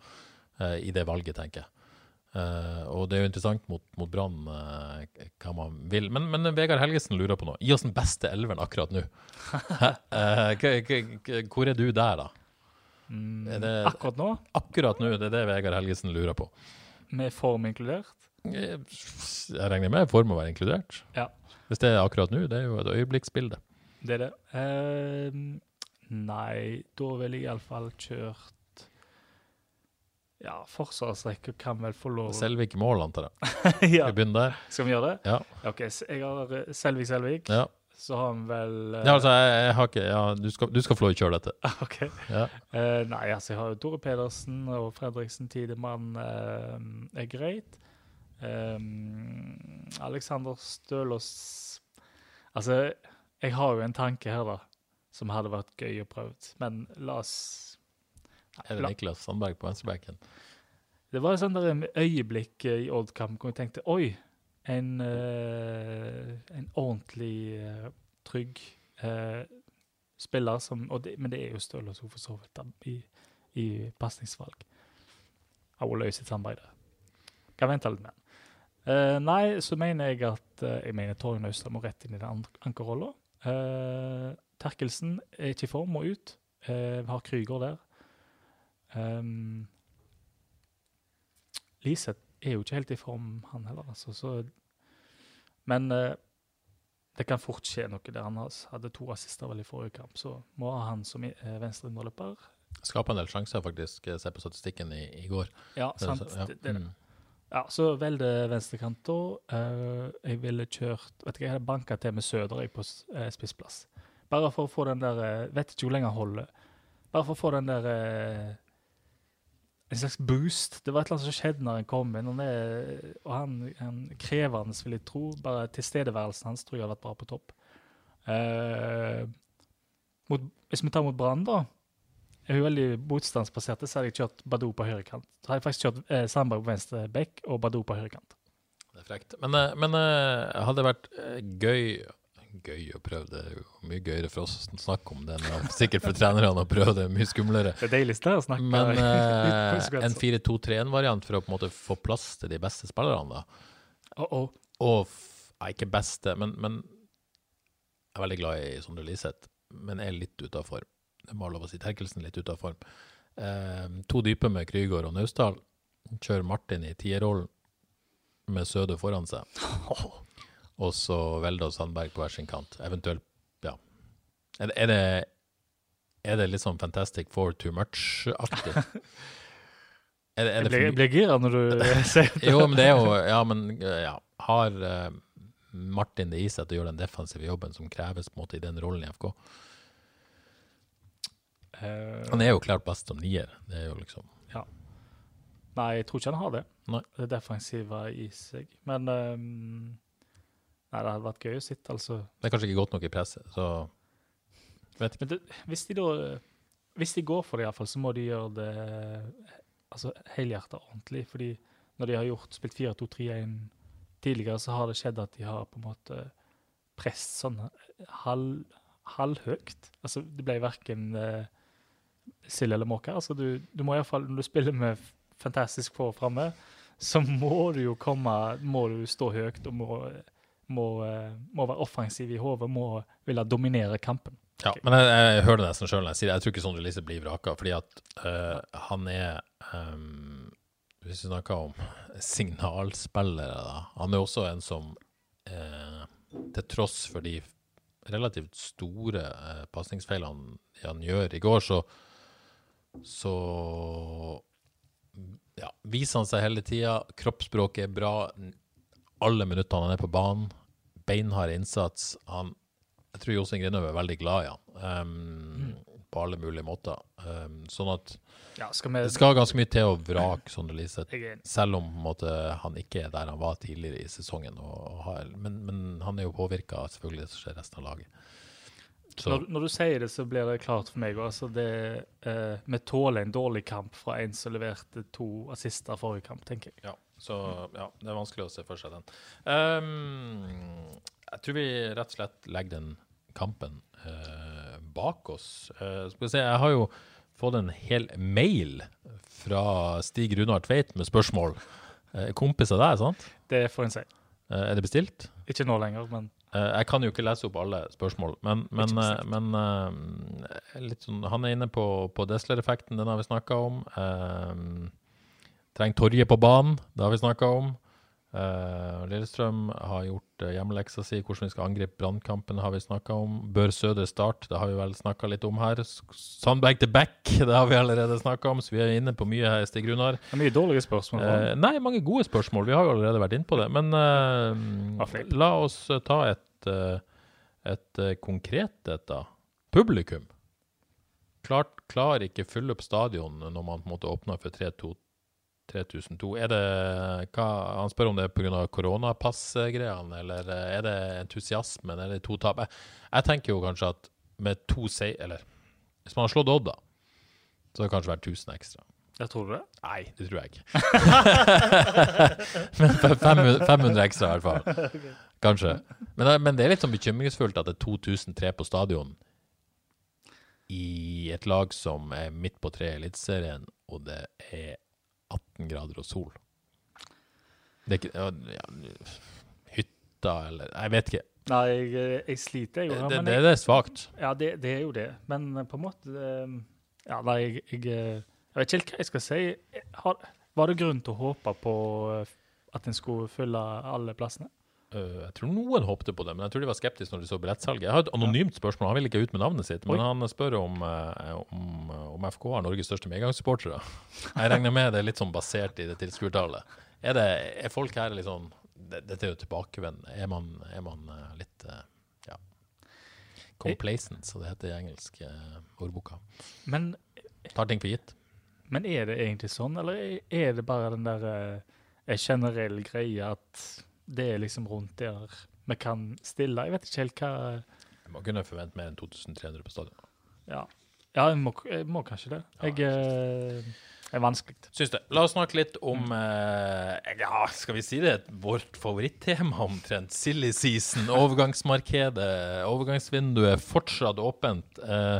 eh, i det valget, tenker jeg. Eh, og det er jo interessant mot, mot Brann eh, hva man vil. Men, men Vegard Helgesen lurer på noe. Gi oss den beste elveren akkurat nå. Hvor er du der, da? Er det Akkurat nå, akkurat nå? Det er det Vegard Helgesen lurer på. med form inkludert. Jeg jeg regner med form å være inkludert. Ja. Hvis det er akkurat nå, det er jo et øyeblikksbilde. Det er det. Eh, nei, da ville jeg iallfall kjørt Ja, forsvarsrekke kan vel få lov Selvik i mål, antar jeg. ja. Vi begynner der. Skal vi gjøre det? Ja. OK, jeg har eh, Selvik Selvik. Ja, Så har han vel eh, ja altså, jeg, jeg har ikke Ja, du skal, du skal få lov å kjøre dette. OK. Ja. Uh, nei, altså, jeg har jo Tore Pedersen og Fredriksen Tidemann uh, er greit. Um, Alexander Stølås Altså, jeg har jo en tanke her, da, som hadde vært gøy å prøve. Men la oss Er det La- Niklas Sandberg på venstrebacken? Det var et sånt der øyeblikk i Odd-kampen hvor jeg tenkte Oi, en, eh, en ordentlig eh, trygg eh, spiller som det, Men det er jo Stølås for så vidt i, i pasningsvalg. Av løse et der. Kan vente litt med. Eh, nei, så mener jeg at uh, Jeg mener Torjen Austad må rett inn i den an- ankerrolla. Uh, Terkelsen er ikke i form, må ut. Uh, vi har Krüger der. Um, Liseth er jo ikke helt i form, han heller. Altså, så, men eh, det kan fort skje noe der. Han hadde to assister vel i forrige kamp, så må ha han som uh, venstre indreløper. Skapa en del sjanser, faktisk. Se på statistikken i, i går. Ja, sant. Så- ja. Det, det, det. Mm. ja, så velg det venstrekant da. Eh, jeg ville kjørt Vet ikke, jeg hadde banka til med Søder jeg, på eh, spissplass. Bare for å få den der uh, Vet ikke hvor lenge han holder. Bare for å få den der eh, En slags boost. Det var et eller annet som skjedde når han kom inn. Han er, og han, han krevende, vil jeg tro. Bare tilstedeværelsen hans tror jeg har vært bra på topp. Uh, mot, hvis vi tar mot Brann, da. Er hun veldig motstandsbasert, så hadde jeg kjørt Badou på høyrekant. Så hadde jeg faktisk kjørt eh, Sandberg på venstre bekk og Badou på høyrekant. Det er frekt. Men, eh, men eh, hadde det vært gøy Gøy å prøve, det er jo mye gøyere for oss å snakke om det enn er sikkert for trenerne å prøve det, er mye skumlere. Det er deilig sted å snakke Men uten eh, en 4-2-3-1-variant for å på en måte få plass til de beste spillerne, da. Uh -oh. Og nei, ikke beste, men, men jeg er veldig glad i Sondre Liseth, men er litt ute av form. Det må lov å si. Terkelsen litt ute av form. Eh, to dype med Krygård og Naustdal. Kjører Martin i tierrollen med Søde foran seg. Og så Velde og Sandberg på hver sin kant. Eventuelt, ja. Er er det, er det litt sånn Fantastic Four too much-aktig? Er er Jeg blir, gira når du ser det. Jo, men det er jo Ja, men ja. Har uh, Martin det i seg til å gjøre den defensive jobben som kreves på en måte i den rollen i FK? Eh, Han er jo klart best som nier. Det er jo liksom Nei, jeg tror ikke han har det. Nei. Det defensive i seg. Men ehm, Nei, det hadde vært gøy å sitte, altså. Det er kanskje ikke godt nok i presset, så Vet ikke. Men det, hvis de da Hvis de går for det, iallfall, så må de gjøre det altså helhjertet ordentlig. Fordi når de har gjort spilt 4-2-3-1 tidligere, så har det skjedd at de har på en måte press sånn halv, halvhøyt. Altså, det ble verken eh, sild eller måke. Altså, du, du må iallfall Når du spiller med fantastisk få framme, så må du jo komme Må du stå høyt og må må, eh, må være offensiv i hodet, må ville dominere kampen. Ja, men jeg, jeg hører det nesten sjøl når jeg sier det. Jeg tror ikke Sondre Lise blir vraka, fordi at eh, han er um, Hvis vi snakker om signalspillere, da. Han er også en som eh, til tross for de relativt store eh, pasningsfeilene han gjør i går, så så ja, viser han seg hele tida. Kroppsspråket er bra. Alle minuttene han er på banen. Beinhard innsats. Han, jeg tror Jostein Grinhaug er veldig glad i han, um, på alle mulige måter. Um, sånn at Ja, skal vi det skal ganske mye til å vrake Sondre Liseth, er enig. selv om måte, han ikke er der han var tidligere i sesongen. Og, og har, men, men han er jo påvirka av selvfølgelig det som skjer resten av laget. Så, Når, når du sier det, så blir det klart for meg. Altså det, eh, vi tåler en dårlig kamp fra en som leverte to assister forrige kamp, tenker jeg. Ja, så ja, det er vanskelig å se for seg den. Um, jeg tror vi rett og slett legger den kampen uh, bak oss. Uh, skal vi se, jeg har jo fått en hel mail fra Stig Runar Tveit med spørsmål. Uh, kompis av deg, sant? Det får en si. Uh, er det bestilt? Ikke nå lenger, men Eh, jeg kan jo ikke lese opp alle spørsmål, men, men, eh, men eh, sånn, han er inne på, på Desler-effekten, den har vi snakka om. Uh, Trenger Torje på banen, det har vi snakka om. Uh, Lillestrøm har gjort uh, hjemmeleksa si. Hvordan vi skal angripe brannkampen, har vi snakka om. Bør Sødre starte, det har vi vel snakka litt om her. Sandberg til back, det har vi allerede snakka om, så vi er inne på mye her, Stig Runar. mye dårlige spørsmål. Uh, nei, mange gode spørsmål. Vi har jo allerede vært inne på det. Men eh, la oss ta et, et konkret et, da. Publikum. Klart, klarer ikke fylle opp stadion når man på en måte åpner for 3-2 3002. Er det hva, Han spør om det er pga. koronapassgreiene, eller er det entusiasmen, eller to tap? Jeg, jeg tenker jo kanskje at med to seier Eller hvis man har slått Odd, da, så har det kanskje vært 1000 ekstra. Jeg tror det? Nei, det tror jeg ikke. men 500, 500 ekstra i hvert fall. Kanskje. Men, det- men det er litt sånn bekymringsfullt at det er 2003 på stadion i et lag som er midt på tre i Eliteserien, og det er 18 grader og sol. Det er ikke ja, Hytta eller Jeg vet ikke. Nei, jeg, jeg sliter, jo, det, det, det er svakt. ja, det, det er jo det. Men eh, på en måte eh, Ja, nei, jeg, jeg, eh, jeg vet ikke helt hva jeg skal si. Har, var det grunn til å håpe på at en skulle fylle alle plassene? Øh, jeg tror noen håpte på det, men jeg tror de var skeptiske når de så billettsalget. Jeg har et anonymt spørsmål, han vil ikke ut med navnet sitt, men Oi. han spør om, eh, om, om FK har Norges største medgangssupportere. Jeg regner med det er litt sånn basert i det tilskuertallet. Er, det, er folk her litt sånn Dette er jo tilbakevendende. Er man, er man eh, litt eh, ja, complacent, så det heter i engelsk eh, ordboka. Men, Tar ting for gitt. men er det egentlig sånn, eller er- det bare den der eh, en generell greie at det er liksom rundt der vi kan stille? Jeg vet ikke helt hva Jeg må kunne forvente mer enn 2300 på stadion. Ja, ja jeg, må, jeg må kanskje det. Jeg eh, er vanskelig. Syns det. La oss snakke litt om eh, Ja, skal vi si det? Vårt favorittema omtrent. Silly season, overgangsmarkedet. Overgangsvinduet fortsatt åpent. Eh,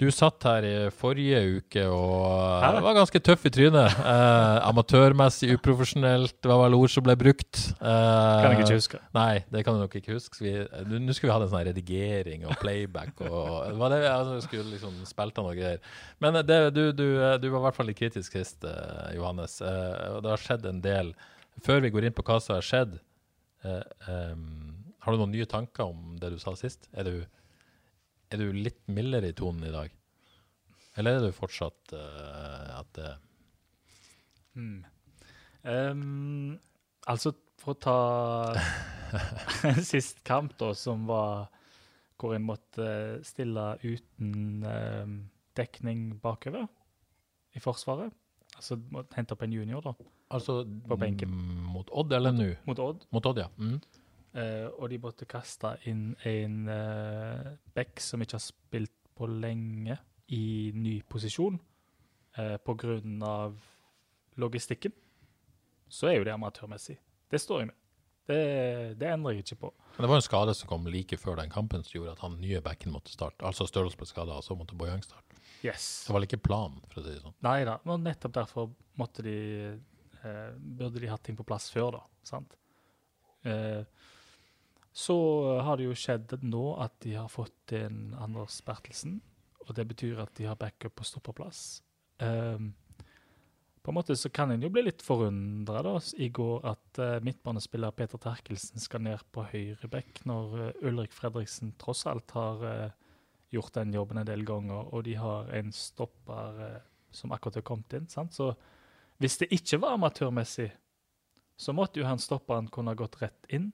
du satt her i forrige uke og Hæ? var ganske tøff i trynet. Eh, amatørmessig, uprofesjonelt, det var vel ord som ble brukt. Eh, Kan jeg ikke huske. Nei, det kan du nok ikke huske. Nå skulle vi hatt en sånn redigering og playback og det var det, altså, vi skulle liksom spilt av noe greier. Men det, du, du, du var i hvert fall litt kritisk sist, eh, Johannes. Eh, og det har skjedd en del. Før vi går inn på hva som har skjedd, eh, em, har du noen nye tanker om det du sa sist? Er du, er du litt mildere i tonen i dag? Eller er du fortsatt uh, at det Mm. um, altså, for å ta sist kamp, da, som var hvor en måtte stille uten ehm, dekning bakover i Forsvaret. Altså hente opp en junior da, Altså På benken. mot Odd eller nå? mot Odd. Mot Odd, ja. Mm. Eh, og de måtte kaste inn en uh, back som ikke har spilt på lenge, i ny posisjon uh, pga. logistikken. Så er jo det amatørmessig. Det står jeg med. Det, det endrer jeg ikke på. Men det var en skade som kom like før den kampen som gjorde at han nye backen måtte starte. Altså Størrelse ble skada, og så måtte Bojang starte. Yes. Det var ikke planen, for å si det sånn. Nei da, men nettopp derfor måtte de eh, Burde de hatt ting på plass før, da. Sant? Eh, Så har det jo skjedd nå at de har fått inn Anders Bertelsen. Og det betyr at de har backup på stopperplass. Um, på en måte så kan en jo bli litt forundra i går at uh, midtbanespiller Peter Terkelsen skal ned på høyre bekk, når uh, Ulrik Fredriksen tross alt har uh, gjort den jobben en del ganger, og de har en stopper som akkurat har kommet inn. Sant? Så hvis det ikke var amatørmessig, så måtte jo han stopperen kunne ha gått rett inn.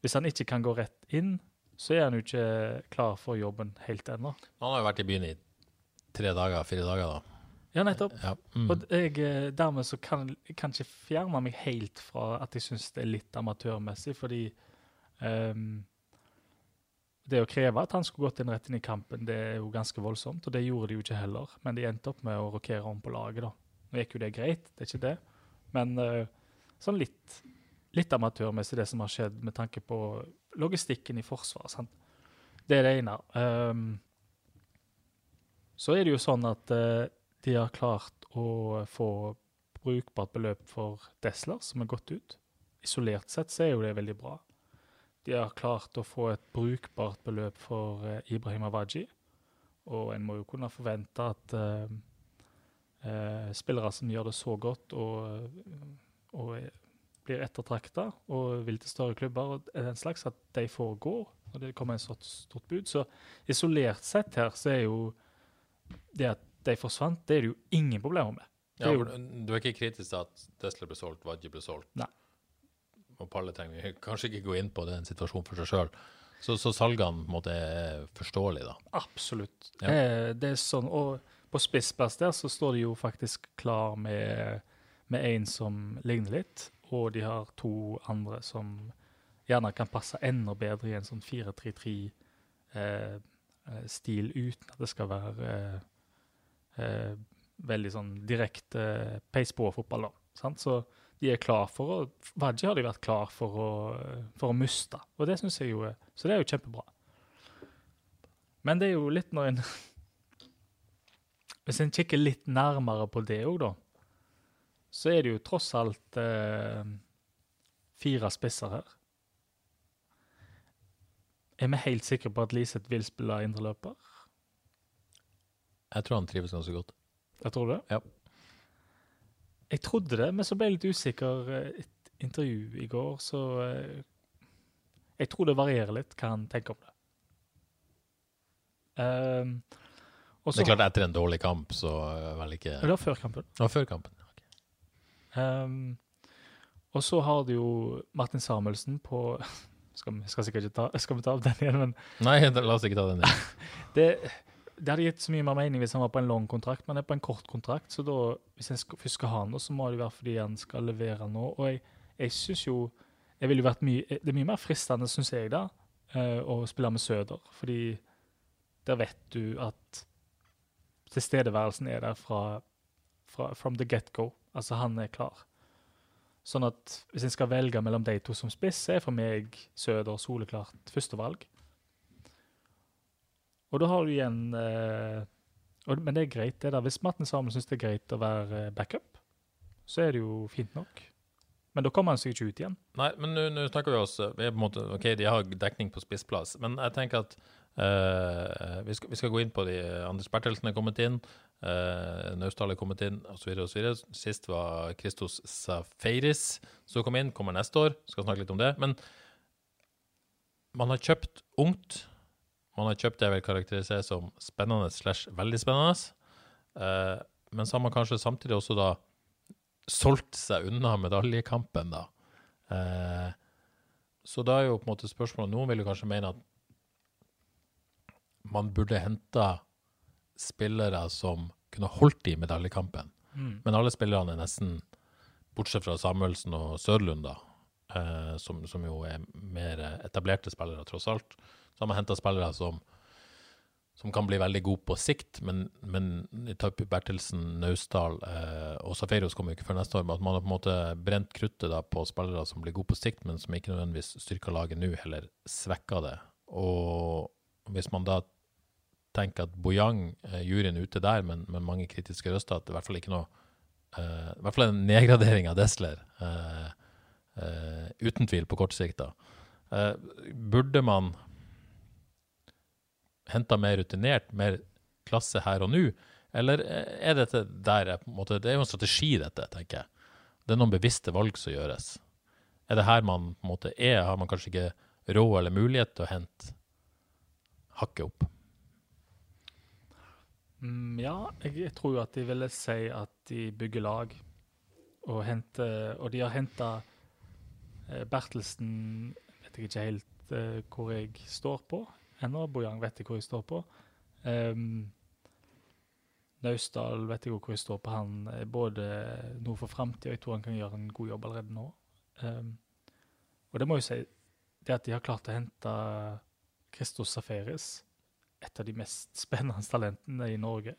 Hvis han ikke kan gå rett inn, så er han jo ikke klar for jobben helt ennå. Han har jo vært i byen i tre dager, fire dager, da. Ja, nettopp. Ja. Mm. Og jeg, eh, dermed så kan jeg ikke fjerne meg helt fra at jeg syns det er litt amatørmessig, fordi um, det å kreve at han skulle gått inn rett inn i kampen, det er jo ganske voldsomt, og det gjorde de jo ikke heller. Men de endte opp med å rokere om på laget, da. Nå gikk jo det greit, det er ikke det, men uh, sånn litt, litt amatørmessig det som har skjedd med tanke på logistikken i Forsvaret. sant? Det er det ene. Um, så er det jo sånn at uh, de har klart å få brukbart beløp for Desler, som er gått ut. Isolert sett så er jo det veldig bra. De har klart å få et brukbart beløp for uh, Ibrahim Awaji. Og en må jo kunne forvente at uh, spillere som gjør det så godt og, og blir ettertrakta og vil til større klubber, og den slags, at de foregår gå. Og det kommer en så stort bud. Så isolert sett her så er jo det at de forsvant, det er det jo ingen problemer med. Ja, du er ikke kritisk til at Desler ble solgt, Wadji ble solgt? Nei. Og Palle trenger vi kanskje ikke gå inn på, det er en situasjon for seg sjøl. Så, så, salgene måte er forståelige, da? Absolutt. Ja. Eh, det er sånn, og på spissplass der så står de jo faktisk klar med, med en som ligner litt, og de har to andre som gjerne kan passe enda bedre i en sånn 4-3-3-stil, eh, eh uten at det skal være eh, eh, veldig sånn direkte peis på-fotball. Så de er klar for å Wadji har de vært klar for å, for å miste, og det syns jeg jo er Så det er jo kjempebra. Men det er jo litt når en Hvis en kikker litt nærmere på det òg, da, så er det jo tross alt eh, fire spisser her. Er vi helt sikre på at Liseth vil spille indreløper? Jeg tror han trives ganske godt. Jeg tror det? Ja. Jeg trodde det, men så ble jeg litt usikker. Eh, et intervju i går, så eh, Jeg tror det varierer litt hva han tenker om det. Um, det er klart, etter en dårlig kamp, så vel ikke Det var før kampen. Det var før kampen. Um, Og så har du jo Martin Samuelsen på skal vi, skal sikkert ikke ta, skal vi ta opp den igjen, men Nei, la oss ikke ta den igjen. det, det hadde gitt så mye mer mening hvis han var på en lang kontrakt, men han er på en kort kontrakt. Så da, hvis en først skal ha noe, så må det være fordi han skal levere nå. Og jeg, jeg syns jo jeg ville vært mye, Det er mye mer fristende, syns jeg, da, uh, å spille med Søder. Fordi der vet du at tilstedeværelsen er der fra, fra from the get-go. Altså, han er klar. Sånn at hvis en skal velge mellom de to som spiss, er for meg Søder soleklart førstevalg. Og da har du igjen eh, og, Men det er greit, det der. Hvis Matten Samuel syns det er greit å være eh, backup, så er det jo fint nok. Men da kommer han seg ikke ut igjen. Nei, men nå snakker vi oss vi er på en måte, OK, de har dekning på spissplass, men jeg tenker at uh, vi, skal, vi, skal, gå inn på de Anders Bertelsen er kommet inn, uh, Naustdal er kommet inn, osv. Sist var Christos Safaris som kom inn, kommer neste år. Skal snakke litt om det. Men man har kjøpt ungt man har kjøpt det jeg vil karakterisere som spennende slash veldig spennende. Uh, men så har man kanskje samtidig også da solgt seg unna medaljekampen, da. Uh, så da er jo på en måte spørsmålet Noen vil jo kanskje mene at man burde henta spillere som kunne holdt i medaljekampen. Mm. Men alle spillerne er nesten, bortsett fra Samuelsen og Sørlund, da, eh, som, som, jo er mer etablerte spillere, tross alt, så har man henta spillere som, som, kan bli veldig gode på sikt, men, men Taupi Bertelsen, Naustdal eh, og Safeiros kommer jo ikke før neste år. Men at man har på en måte brent kruttet da, på spillere som blir gode på sikt, men som ikke nødvendigvis styrker laget nå, heller svekker det. Og hvis man da tenker at Bojang, eh, juryen ute der, men med mange kritiske røster, at det i hvert fall ikke noe uh, I hvert fall en nedgradering av Desler. Uh, uh, uten tvil, på kort sikt. da. Burde man henta mer rutinert, mer klasse her og nå? Eller er dette der jeg på en måte Det er jo en strategi, dette, tenker jeg. Det er noen bevisste valg som gjøres. Er det her man på en måte er? Har man kanskje ikke råd eller mulighet til å hente hakket opp? Mm, ja, jeg tror jo at de ville si at de bygger lag og hente, Og de har henta eh, Bertelsen Vet jeg ikke helt eh, hvor jeg står på ennå. Bojang vet jeg hvor jeg står på. Um, Naustdal vet jeg hvor jeg står på. Han er både noe for framtida, jeg tror han kan gjøre en god jobb allerede nå. Um, og det må jo si det at de har klart å hente Christos Safaris, et av de mest spennende talentene i Norge,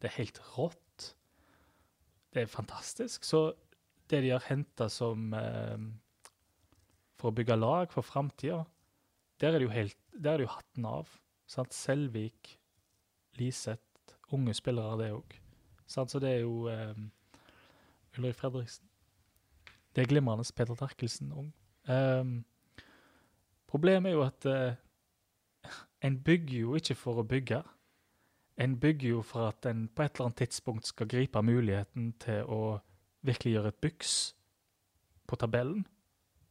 det er helt rått. Det er fantastisk. Så det de har henta som eh, For å bygge lag for framtida, der er det jo helt jo hatten av. Sant? Selvik, Liseth unge spillere, det òg. Så det er jo eh, Ulrik Fredriksen. Det er glimrende. Peter Terkelsen, ung. Eh, problemet er jo at uh, en bygger jo ikke for å bygge. En bygger jo for at en på et eller annet tidspunkt skal gripe muligheten til å virkelig gjøre et byks på tabellen.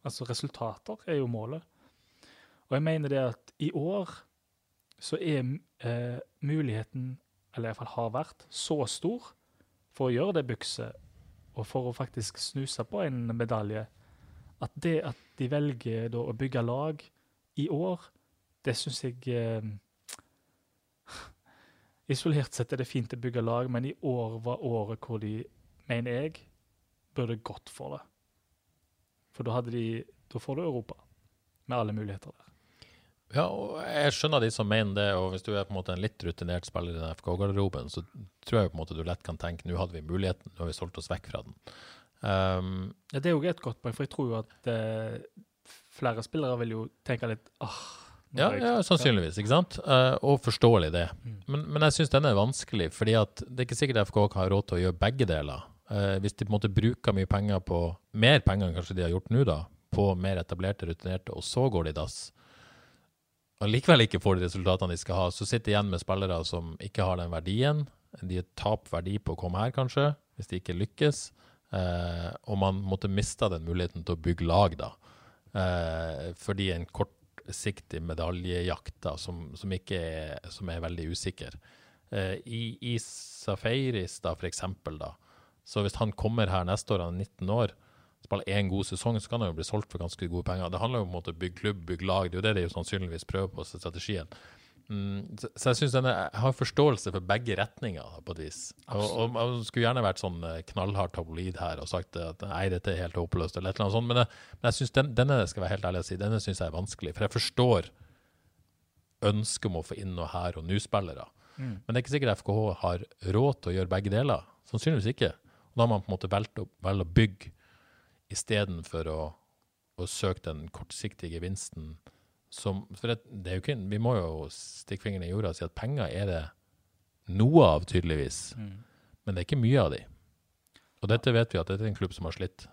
Altså resultater er jo målet. Og jeg mener det at i år så er eh, muligheten eller iallfall har vært, så stor for å gjøre det bykset, og for å faktisk snuse på en medalje, at det at de velger da å bygge lag i år, det syns jeg eh, Isolert sett er det fint å bygge lag, men i år var året hvor de, mener jeg, burde gått for det. For da hadde de Da får du Europa, med alle muligheter der. Ja, og jeg skjønner de som mener det, og hvis du er på en måte en litt rutinert spiller i den FK-garderoben, så tror jeg på en måte du lett kan tenke nå hadde vi muligheten, nå har vi solgt oss vekk fra den. Um, ja, Det er jo et godt poeng, for jeg tror jo at eh, flere spillere vil jo tenke litt åh, ja, ja, sannsynligvis, ikke sant? Uh, og forståelig det. Mm. Men, men, jeg syns den er vanskelig, fordi at det er ikke sikkert FK har råd til å gjøre begge deler. Uh, hvis de på en måte bruker mye penger på mer penger enn kanskje de har gjort nå, da, på mer etablerte, rutinerte, og så går de i dass og likevel ikke får de resultatene de skal ha, så sitter de igjen med spillere som ikke har den verdien. De tapt verdi på å komme her, kanskje, hvis de ikke lykkes. Eh, og man måtte miste den muligheten til å bygge lag, da. Eh, fordi en kortsiktig medaljejakt da, som, som, er, som er veldig usikker. Eh, I, I Safaris, da, for eksempel, da. Så hvis han kommer her neste år, han er 19 år, spiller én god sesong, så kan han jo bli solgt for ganske gode penger. Det handler jo om å bygge klubb, bygge lag. Det er jo det de sannsynligvis prøver på strategien. Mm, så jeg synes denne, jeg har forståelse for begge retninger, på et vis. Og, og, og, skulle gjerne vært sånn knallhardt knallhard tabloid her og sagt at nei, dette er helt håpløst, eller et eller annet sånt. Men, jeg, men jeg synes den, denne skal være helt ærlig å si, denne synes jeg er vanskelig. For jeg forstår ønsket om å få inn noe her og nå-spillere. Mm. Men det er ikke sikkert FKH har råd til å gjøre begge deler. Sannsynligvis ikke. Og da har man på en måte valgt å, valgt å bygge istedenfor å, å søke den kortsiktige gevinsten som For det, det er jo ikke, vi må jo stikke fingeren i jorda og si at penger er det noe av, tydeligvis. Mm. Men det er ikke mye av de. Og dette vet vi at dette er en klubb som har slitt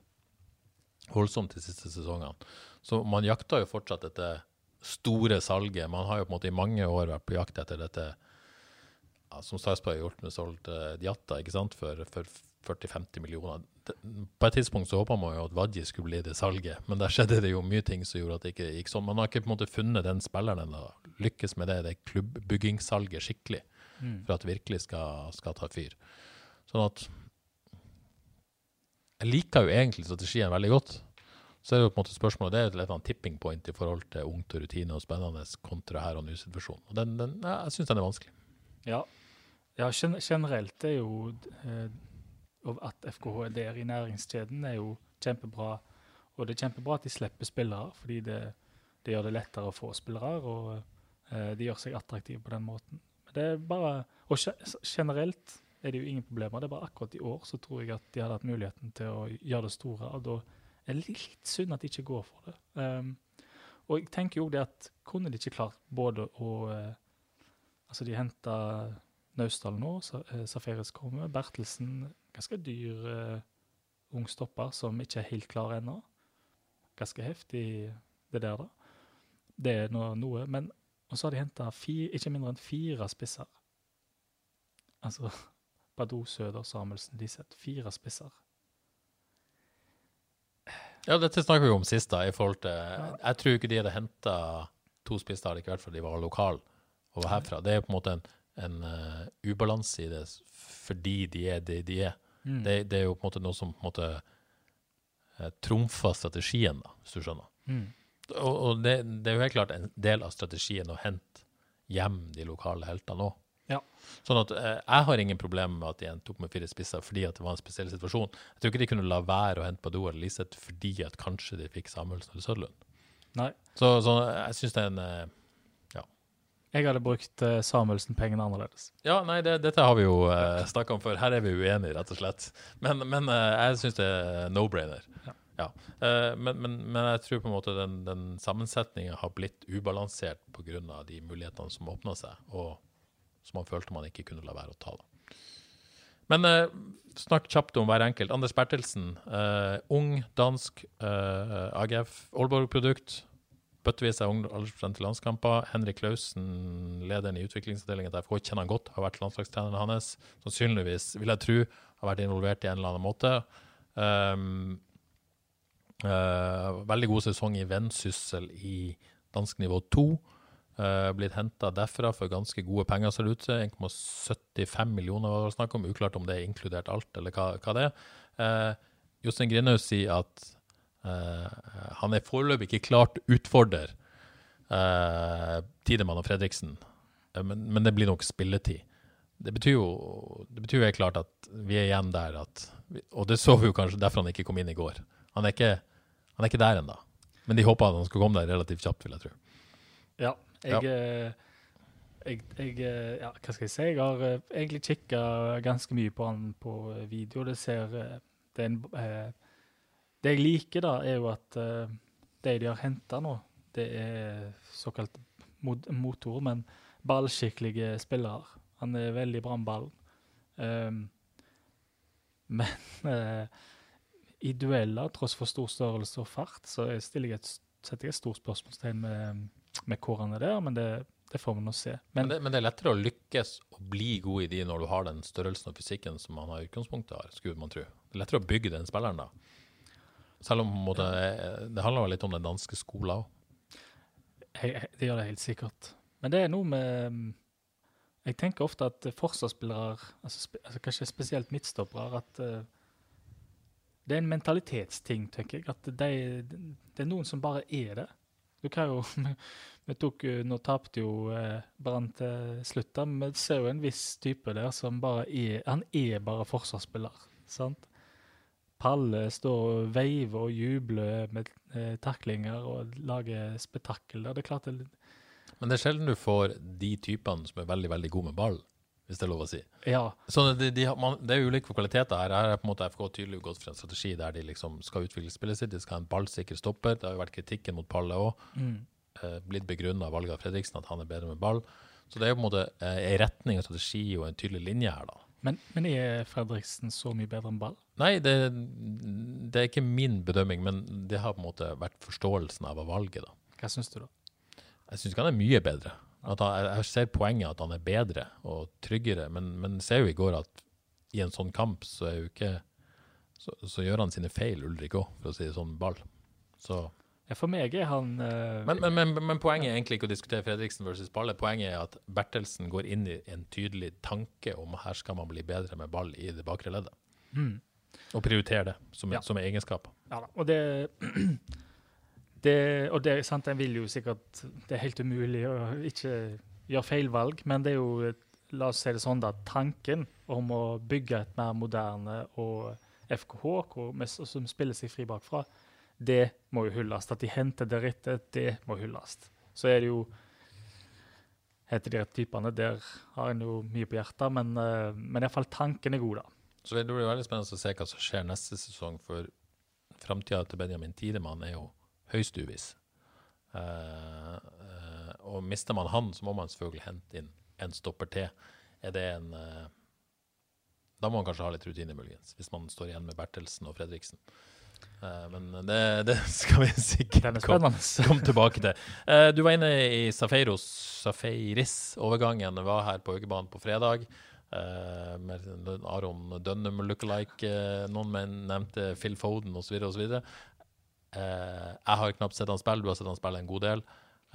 voldsomt de siste sesongene. Så man jakter jo fortsatt dette store salget. Man har jo på en måte i mange år vært på jakt etter dette ja, som Sarpsborg har gjort med solgt uh, Diatta ikke sant, for, for 40-50 millioner. På et tidspunkt så håpa man jo at Vadji skulle bli det salget, men der skjedde det jo mye ting som gjorde at det ikke gikk sånn. Man har ikke på en måte funnet den spilleren ennå, lykkes med det, det klubbbyggingssalget skikkelig, mm. for at det virkelig skal, skal, ta fyr. Sånn at Jeg liker jo egentlig strategien veldig godt. Så er det jo på en måte spørsmålet, det er et litt annet tipping point i forhold til ungt og rutine og spennende kontra her og nå-situasjonen. Og den, den, jeg syns den er vanskelig. Ja, ja generelt er jo eh, at FKH er der i næringskjeden, er jo kjempebra. Og det er kjempebra at de slipper spillere, fordi det, det gjør det lettere å få spillere. Og eh, de gjør seg attraktive på den måten. Men det er bare, Og generelt er det jo ingen problemer. Det er bare akkurat i år så tror jeg at de hadde hatt muligheten til å gjøre det store. Og da er det litt synd at de ikke går for det. Um, og jeg tenker jo det at kunne de ikke klart både å uh, Altså, de henta Naustdal nå, eh, Safaris kommer, Bertelsen ganske dyr uh, ung stopper som ikke er helt klar ennå. Ganske heftig, det der, da. det er noe. noe. Men og så har de henta ikke mindre enn fire spisser. Altså Badou, Søder, Samuelsen, Liseth. Fire spisser. Ja, dette snakker vi om sist, da, i forhold til Jeg tror ikke de hadde henta to spisser likevel, for de var lokale og var herfra. Det er på en måte en, en uh, ubalanse i det fordi de er det de er. Mm. Det, det, er jo på en måte noe som på en måte uh, trumfer strategien, da, hvis du skjønner. Mm. Og, og det, det, er jo helt klart en del av strategien å hente hjem de lokale heltene òg. Ja. Sånn at eh, Jeg har ingen problemer med at de endte opp med fire spisser fordi at det var en spesiell situasjon. Jeg tror ikke de kunne la være å hente Badou eller Liseth fordi at kanskje de fikk Samuelsen eller Sødlund. Nei. Så, så jeg syns det er en eh. Jeg hadde brukt uh, Samuelsen-pengene annerledes. Ja, nei, det, dette har vi jo uh, snakka om før. Her er vi uenige, rett og slett. Men, men uh, jeg syns det er no-brainer. Ja. Ja. Uh, men, men, men, jeg tror på en måte den, den sammensetninga har blitt ubalansert pga. de mulighetene som åpna seg, og som man følte man ikke kunne la være å ta. Da. Men snakk kjapt om hver enkelt. Anders Bertelsen, ung, dansk, AGF, Aalborg-produkt. Bøttevis av aldersbestemte landskamper. Henrik Klausen, lederen i utviklingsavdelingen til FK, kjenner han godt, har vært landslagstreneren hans. Sannsynligvis, vil jeg tro, har vært involvert i en eller annen måte. Um, Uh, veldig god sesong i Vennsyssel i dansk nivå 2. Uh, eh, blitt henta derfra for ganske gode penger, ser det ut til. 1,75 millioner var det snakk om. Uklart om det er inkludert alt, eller hva, hva det er. Uh, Jostein Grinaud sier at han er foreløpig ikke klart utfordrer uh, Tidemann og Fredriksen, men, men, det blir nok spilletid. Det betyr jo det betyr helt klart at vi er igjen der at Og det så vi jo kanskje derfor han ikke kom inn i går. Han er ikke, han er ikke der ennå. Men de håper at han skal komme der relativt kjapt, vil jeg tro. Ja, jeg, ja. Eh, jeg, jeg eh, ja, hva skal jeg si? Jeg har egentlig kikka ganske mye på han på video. Det ser Det er en, det jeg liker, da, er jo at det de har henta nå, det er såkalt mod motor, men ballskikkelige spillere. Han er veldig bra med ballen. Um, men i dueller, tross for stor størrelse og fart, så jeg et, setter jeg et stort spørsmålstegn med, med hvor han er der, men det, det får vi nå se. Men, men, det, men, det, er lettere å lykkes og bli god i de når du har den størrelsen og fysikken som han har i utgangspunktet har, skulle man tro. Det er lettere å bygge den spilleren da. Selv om måte, det handler litt om den danske skolen òg. Det gjør det helt sikkert. Men det er noe med Jeg tenker ofte at forsvarsspillere, altså, altså kanskje spesielt midtstoppere, at uh, det er en mentalitetsting, tenker jeg. At det, det er noen som bare er det. Du kan jo vi tok, Nå tapte jo eh, Brann til slutt, men vi ser jo en viss type der som bare er Han er bare forsvarsspiller. sant? Palle står og veiver og jubler med eh, taklinger og lager spetakkel der. Det er klart det Men det er sjelden du får de typene som er veldig, veldig gode med ball hvis det er lov å si. Ja. Så de, de, man, det er ulike kvaliteter her. Her er på en måte FK tydelig gått for en strategi der de liksom skal utvikle spillet sitt. De skal ha en ballsikker stopper. Det har jo vært kritikken mot Palle òg. Mm. Eh, blitt begrunna av valget av Fredriksen at han er bedre med ball. Så det er jo på en måte eh, en retning og strategi og en tydelig linje her, da. Men, men, er Fredriksen så mye bedre enn ball? Nei, det, det, er ikke min bedømming, men det har på en måte vært forståelsen av valget, da. Hva syns du, da? Jeg syns ikke han er mye bedre. Han, jeg ser poenget at han er bedre og tryggere, men, men ser jo i går at i en sånn kamp så er jo ikke så, så gjør han sine feil, Ulrik òg, for å si det sånn, ball. Så For meg er han uh, men, men, men, men, poenget er egentlig ikke å diskutere Fredriksen versus Balle. Poenget er at Bertelsen går inn i en tydelig tanke om at her skal man bli bedre med ball i det bakre leddet. Mm. Og prioritere det som, ja. som egenskap. Ja da, og det det, og det, sant, en vil jo sikkert Det er helt umulig å ikke gjøre feil valg, men det er jo la oss si det sånn da, tanken om å bygge et mer moderne og FKH som spiller seg fri bakfra, det må jo hylles. At de henter deretter, det må hylles. Så er det jo heter de typene, der har en jo mye på hjertet, men, uh, men iallfall tanken er god, da. Så det blir veldig spennende å se hva som skjer neste sesong, for framtida til Benjamin Tidemann er jo høyst uviss. Uh, uh, og mister man han, så må man selvfølgelig hente inn en stopper til. Er det en Da må man kanskje ha litt rutine, muligens, hvis man står igjen med Bertelsen og Fredriksen. Eh, men det, det skal vi sikkert er komme kom tilbake til. Eh, du var inne i Safeiros, Safeiris-overgangen. Var her på Haugebanen på fredag. Eh, med Aron Dønnum lookalike. Noen menn nevnte Phil Foden osv. osv. Eh, jeg har knapt sett han spille, du har sett han spille en god del.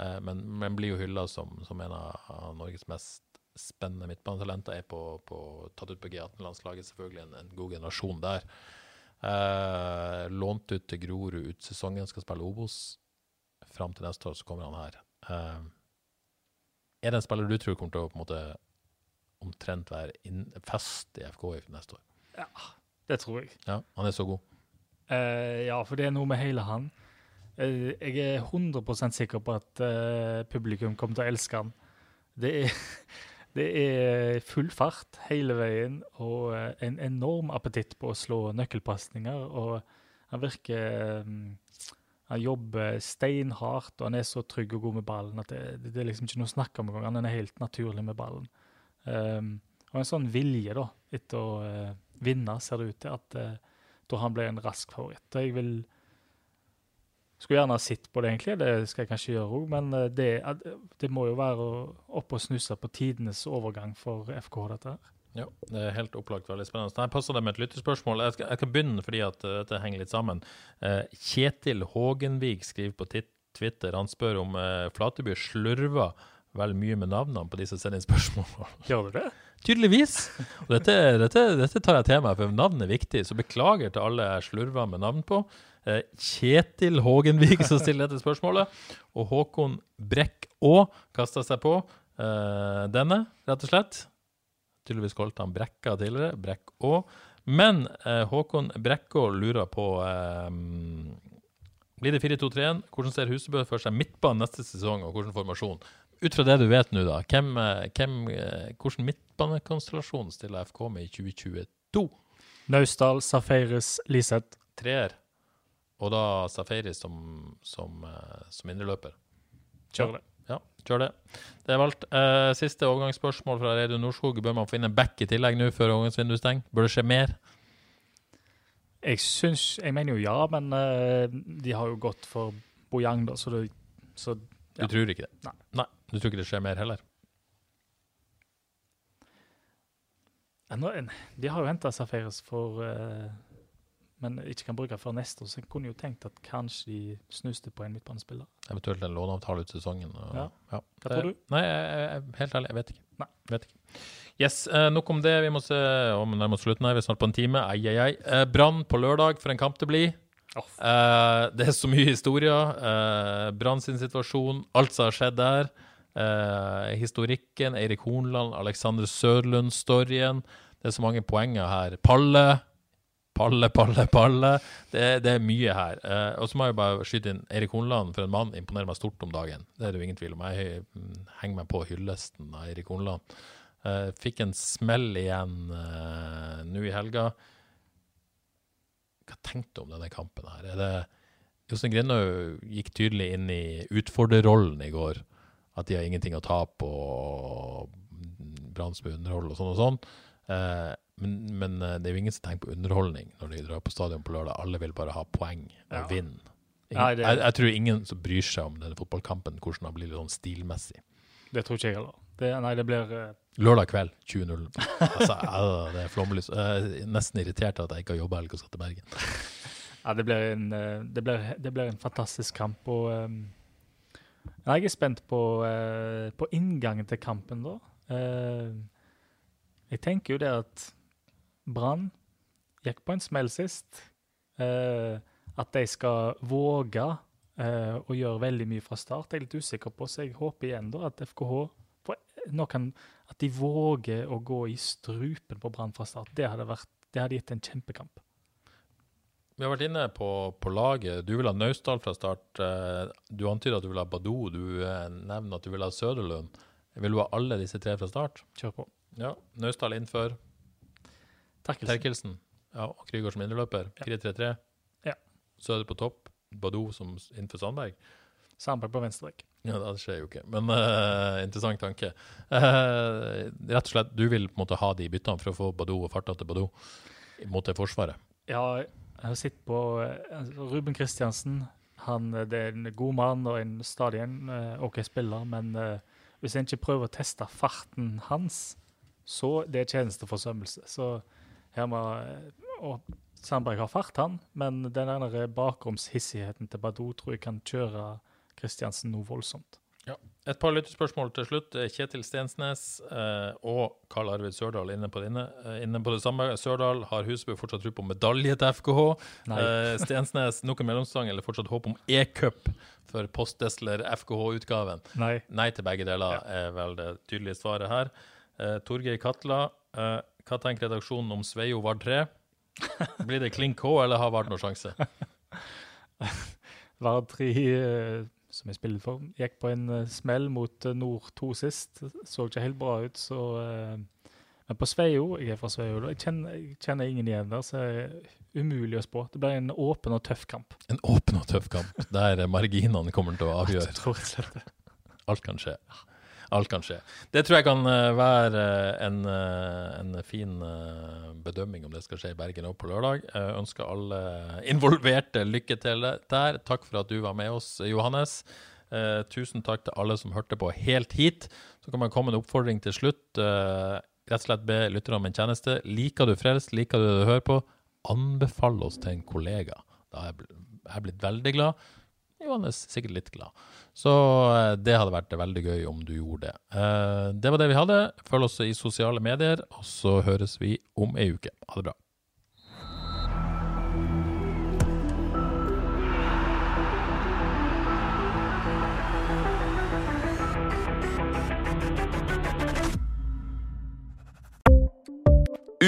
Men, men blir jo hylla som, som en av av Norges mest spennende midtbanetalenter. Er på, på, tatt ut på G18-landslaget, selvfølgelig en, en god generasjon der. Eh, lånt ut til Grorud ut sesongen, skal spille Obos. Fram til neste år så kommer han her. Eh, er det en spiller du tror kommer til å på en måte omtrent være inn, fast i FK i neste år? Ja, Det tror jeg. Ja, han er så god. Eh, ja, for det er noe med hele han. Eh, jeg er 100% sikker på at eh, publikum kommer til å elske han. Det er, det er full fart hele veien og eh, en enorm appetitt på å slå nøkkelpasninger. Og han virker mm, Han jobber steinhardt, og han er så trygg og god med ballen at det, det er liksom ikke noe å snakke om engang. Han er helt naturlig med ballen. Um, og en sånn vilje da, etter å uh, vinne, ser det ut til, at uh, da han ble en rask favoritt. Og jeg vil Skulle gjerne ha sett på det, egentlig. Det skal jeg kanskje gjøre òg, men eh, det, det må jo være opp og snuse på tidenes overgang for FK, dette her. Ja, det er helt opplagt veldig spennende. Nei, passer det med et lyttespørsmål. Jeg skal, jeg kan begynne fordi at uh, dette henger litt sammen. Eh, Kjetil Hågenvik skriver på Twitter, han spør om Flateby slurver vel mye med navnene på de som sender inn spørsmål. Gjør du det? Tydeligvis. Og dette, dette, dette tar jeg til meg, for navn er viktig. Så beklager til alle jeg slurver med navn på. Eh, Kjetil Hågenvik som stiller dette spørsmålet. Og Håkon Brekk Aa kasta seg på uh, denne, rett og slett. Tydeligvis kalte han Brekka tidligere. Brekk Aa. Men uh, Håkon Brekkå lurer på uh, Blir det 4-2-3-1? Hvordan ser Husebø for seg midtbanen neste sesong, og hvilken formasjon? Ut fra det du vet nå, da, hvem, hvem, hvordan midtbanekonstellasjon stiller FK med i 2022? Naustdal, Safaris, Liseth. Treer, og da Safari som, som, eh, som indreløper. Kjør det. Ja, kjør det. Det er valgt. Eh, siste overgangsspørsmål fra Reidun Norskog. Bør man få inn en back i tillegg nå før overgangsvinduet stenger? Bør det skje mer? Jeg syns Jeg mener jo ja, men eh, de har jo gått for Bojang, da, så det så, Du tror ikke det? Nei. Nei. Du tror ikke det skjer mer heller? Ja, De har jo henta Safaris for eh, Men ikke kan bruke før neste år, så jeg kunne jo tenkt at kanskje de snuste på en midtbanespiller. Eventuelt en låneavtale ut sesongen? Og, Ja. ja. Hva tror du? Nei, jeg, jeg, helt ærlig, jeg vet ikke. Nei. Vet ikke. Yes, eh, nok om det. Vi må se om nærmer oss slutten her. Vi er snart på en time. Ai, ai, ai. Eh, Brann på lørdag, for en kamp det blir. Oh. Eh, det er så mye historier. Eh, Brann sin situasjon, alt som har skjedd der. Eh, historikken, Eirik Hornland, Alexander Sørlund-storyen. Det er så mange poenger her. Palle. Palle, palle, palle. Det, det er mye her. Eh, og så må jeg bare skyte inn Eirik Hornland, for en mann imponerer meg stort om dagen. Det er det jo ingen tvil om. Jeg mm, henger meg på hyllesten av Eirik Hornland. Eh, fikk en smell igjen eh, nå i helga. Hva tenkte du om denne kampen her? Er det Jostein Grindhaug gikk tydelig inn i utfordrerrollen i går. At de har ingenting å tape og Brann skal underholde og sånn og sånn. Eh, men, men eh, det er jo ingen som tenker på underholdning når de drar på stadion på lørdag. Alle vil bare ha poeng og Ja. vinne. Nei, det- jeg, jeg tror ingen som bryr seg om denne fotballkampen, hvordan den blir sånn stilmessig. Det tror ikke jeg heller. Det, nei, det blir uh... Lørdag kveld 20.00. Altså, det er flomlys. Jeg er nesten irritert av at jeg ikke har jobba helg og skal til Bergen. Ja, det blir en, eh, det blir, det blir en fantastisk kamp. Og um, jeg er spent på, uh, på inngangen til kampen, da. Uh, jeg tenker jo det at Brann gikk på en smell sist. Eh, at de skal våge eh, å gjøre veldig mye fra start, jeg er litt usikker på. Så jeg håper igjen da at FKH nå At de våger å gå i strupen på Brann fra start. Det hadde, vært, det hadde gitt en kjempekamp. Vi har vært inne på, på laget. Du vil ha Naustdal fra start. Eh, Du antyder at du vil ha Badou. Du eh, nevner at du vil ha Søderlund. Vil du ha alle disse tre fra start? Kjør på. Ja. Naustdal innenfor. Terkelsen. Terkelsen. Ja, og Krygård som indreløper. Ja. 4-3-3. Ja. Søder på topp. Badou som innenfor Sandberg. Sandberg på venstre vekk. Ja, det skjer jo ikke, men uh, interessant tanke. Uh, rett og slett, du vil på en måte ha de byttene for å få Badou og farta til Badou mot det forsvaret. Ja, Jeg har sett på eh, Ruben Kristiansen. Han, det er en god mann og en stadig en OK spiller, men uh, hvis en ikke prøver å teste farten hans, så det er tjenesteforsømmelse. Så her må eh, Og Sandberg har fart, han, men den bakromshissigheten til Badou tror jeg kan kjøre Kristiansen noe voldsomt. Et par lyttespørsmål til slutt. Kjetil Stensnes eh, og Karl Arvid Sørdal inne på, det inne, eh, inne på det samme. Sørdal har Husebø fortsatt tro på medalje til FKH. Eh, Stensnes nok en mellomstang eller fortsatt håp om e-cup for Postdesler FKH-utgaven. Nei. Nei til begge deler er vel det tydelige svaret her. Eh, Torgeir Katla, eh, hva tenker redaksjonen om Sveio Vard 3? Blir det klink K, eller har Vard noen sjanse? Vard 3, eh, som jeg spiller for, gikk på en eh, smell mot eh, Nord 2 sist. Så ikke helt bra ut, så Men på Sveio, jeg er fra Sveio, da, jeg kjenner, jeg kjenner ingen igjen der, så det er umulig å spå. Det blir en åpen og tøff kamp. En åpen og tøff kamp der marginene kommer til å avgjøre. Alt kan skje. Alt kan skje. Det tror jeg kan eh, være eh, en, eh, en fin bedømming om det skal skje i Bergen òg på lørdag. Jeg ønsker alle involverte lykke til der. Takk for at du var med oss, Johannes. Tusen takk til alle som hørte på helt hit. Så kan man komme med en oppfordring til slutt. Rett og slett be lytterne om en tjeneste. Liker du Frelst, liker du det du hører på, anbefal oss til en kollega. Da er jeg bl- blitt veldig glad. Johannes sikkert litt glad. Så eh, det hadde vært veldig gøy om du gjorde det. Eh, det var det vi hadde. Følg oss i sosiale medier, og så høres vi om ei uke. Ha det bra.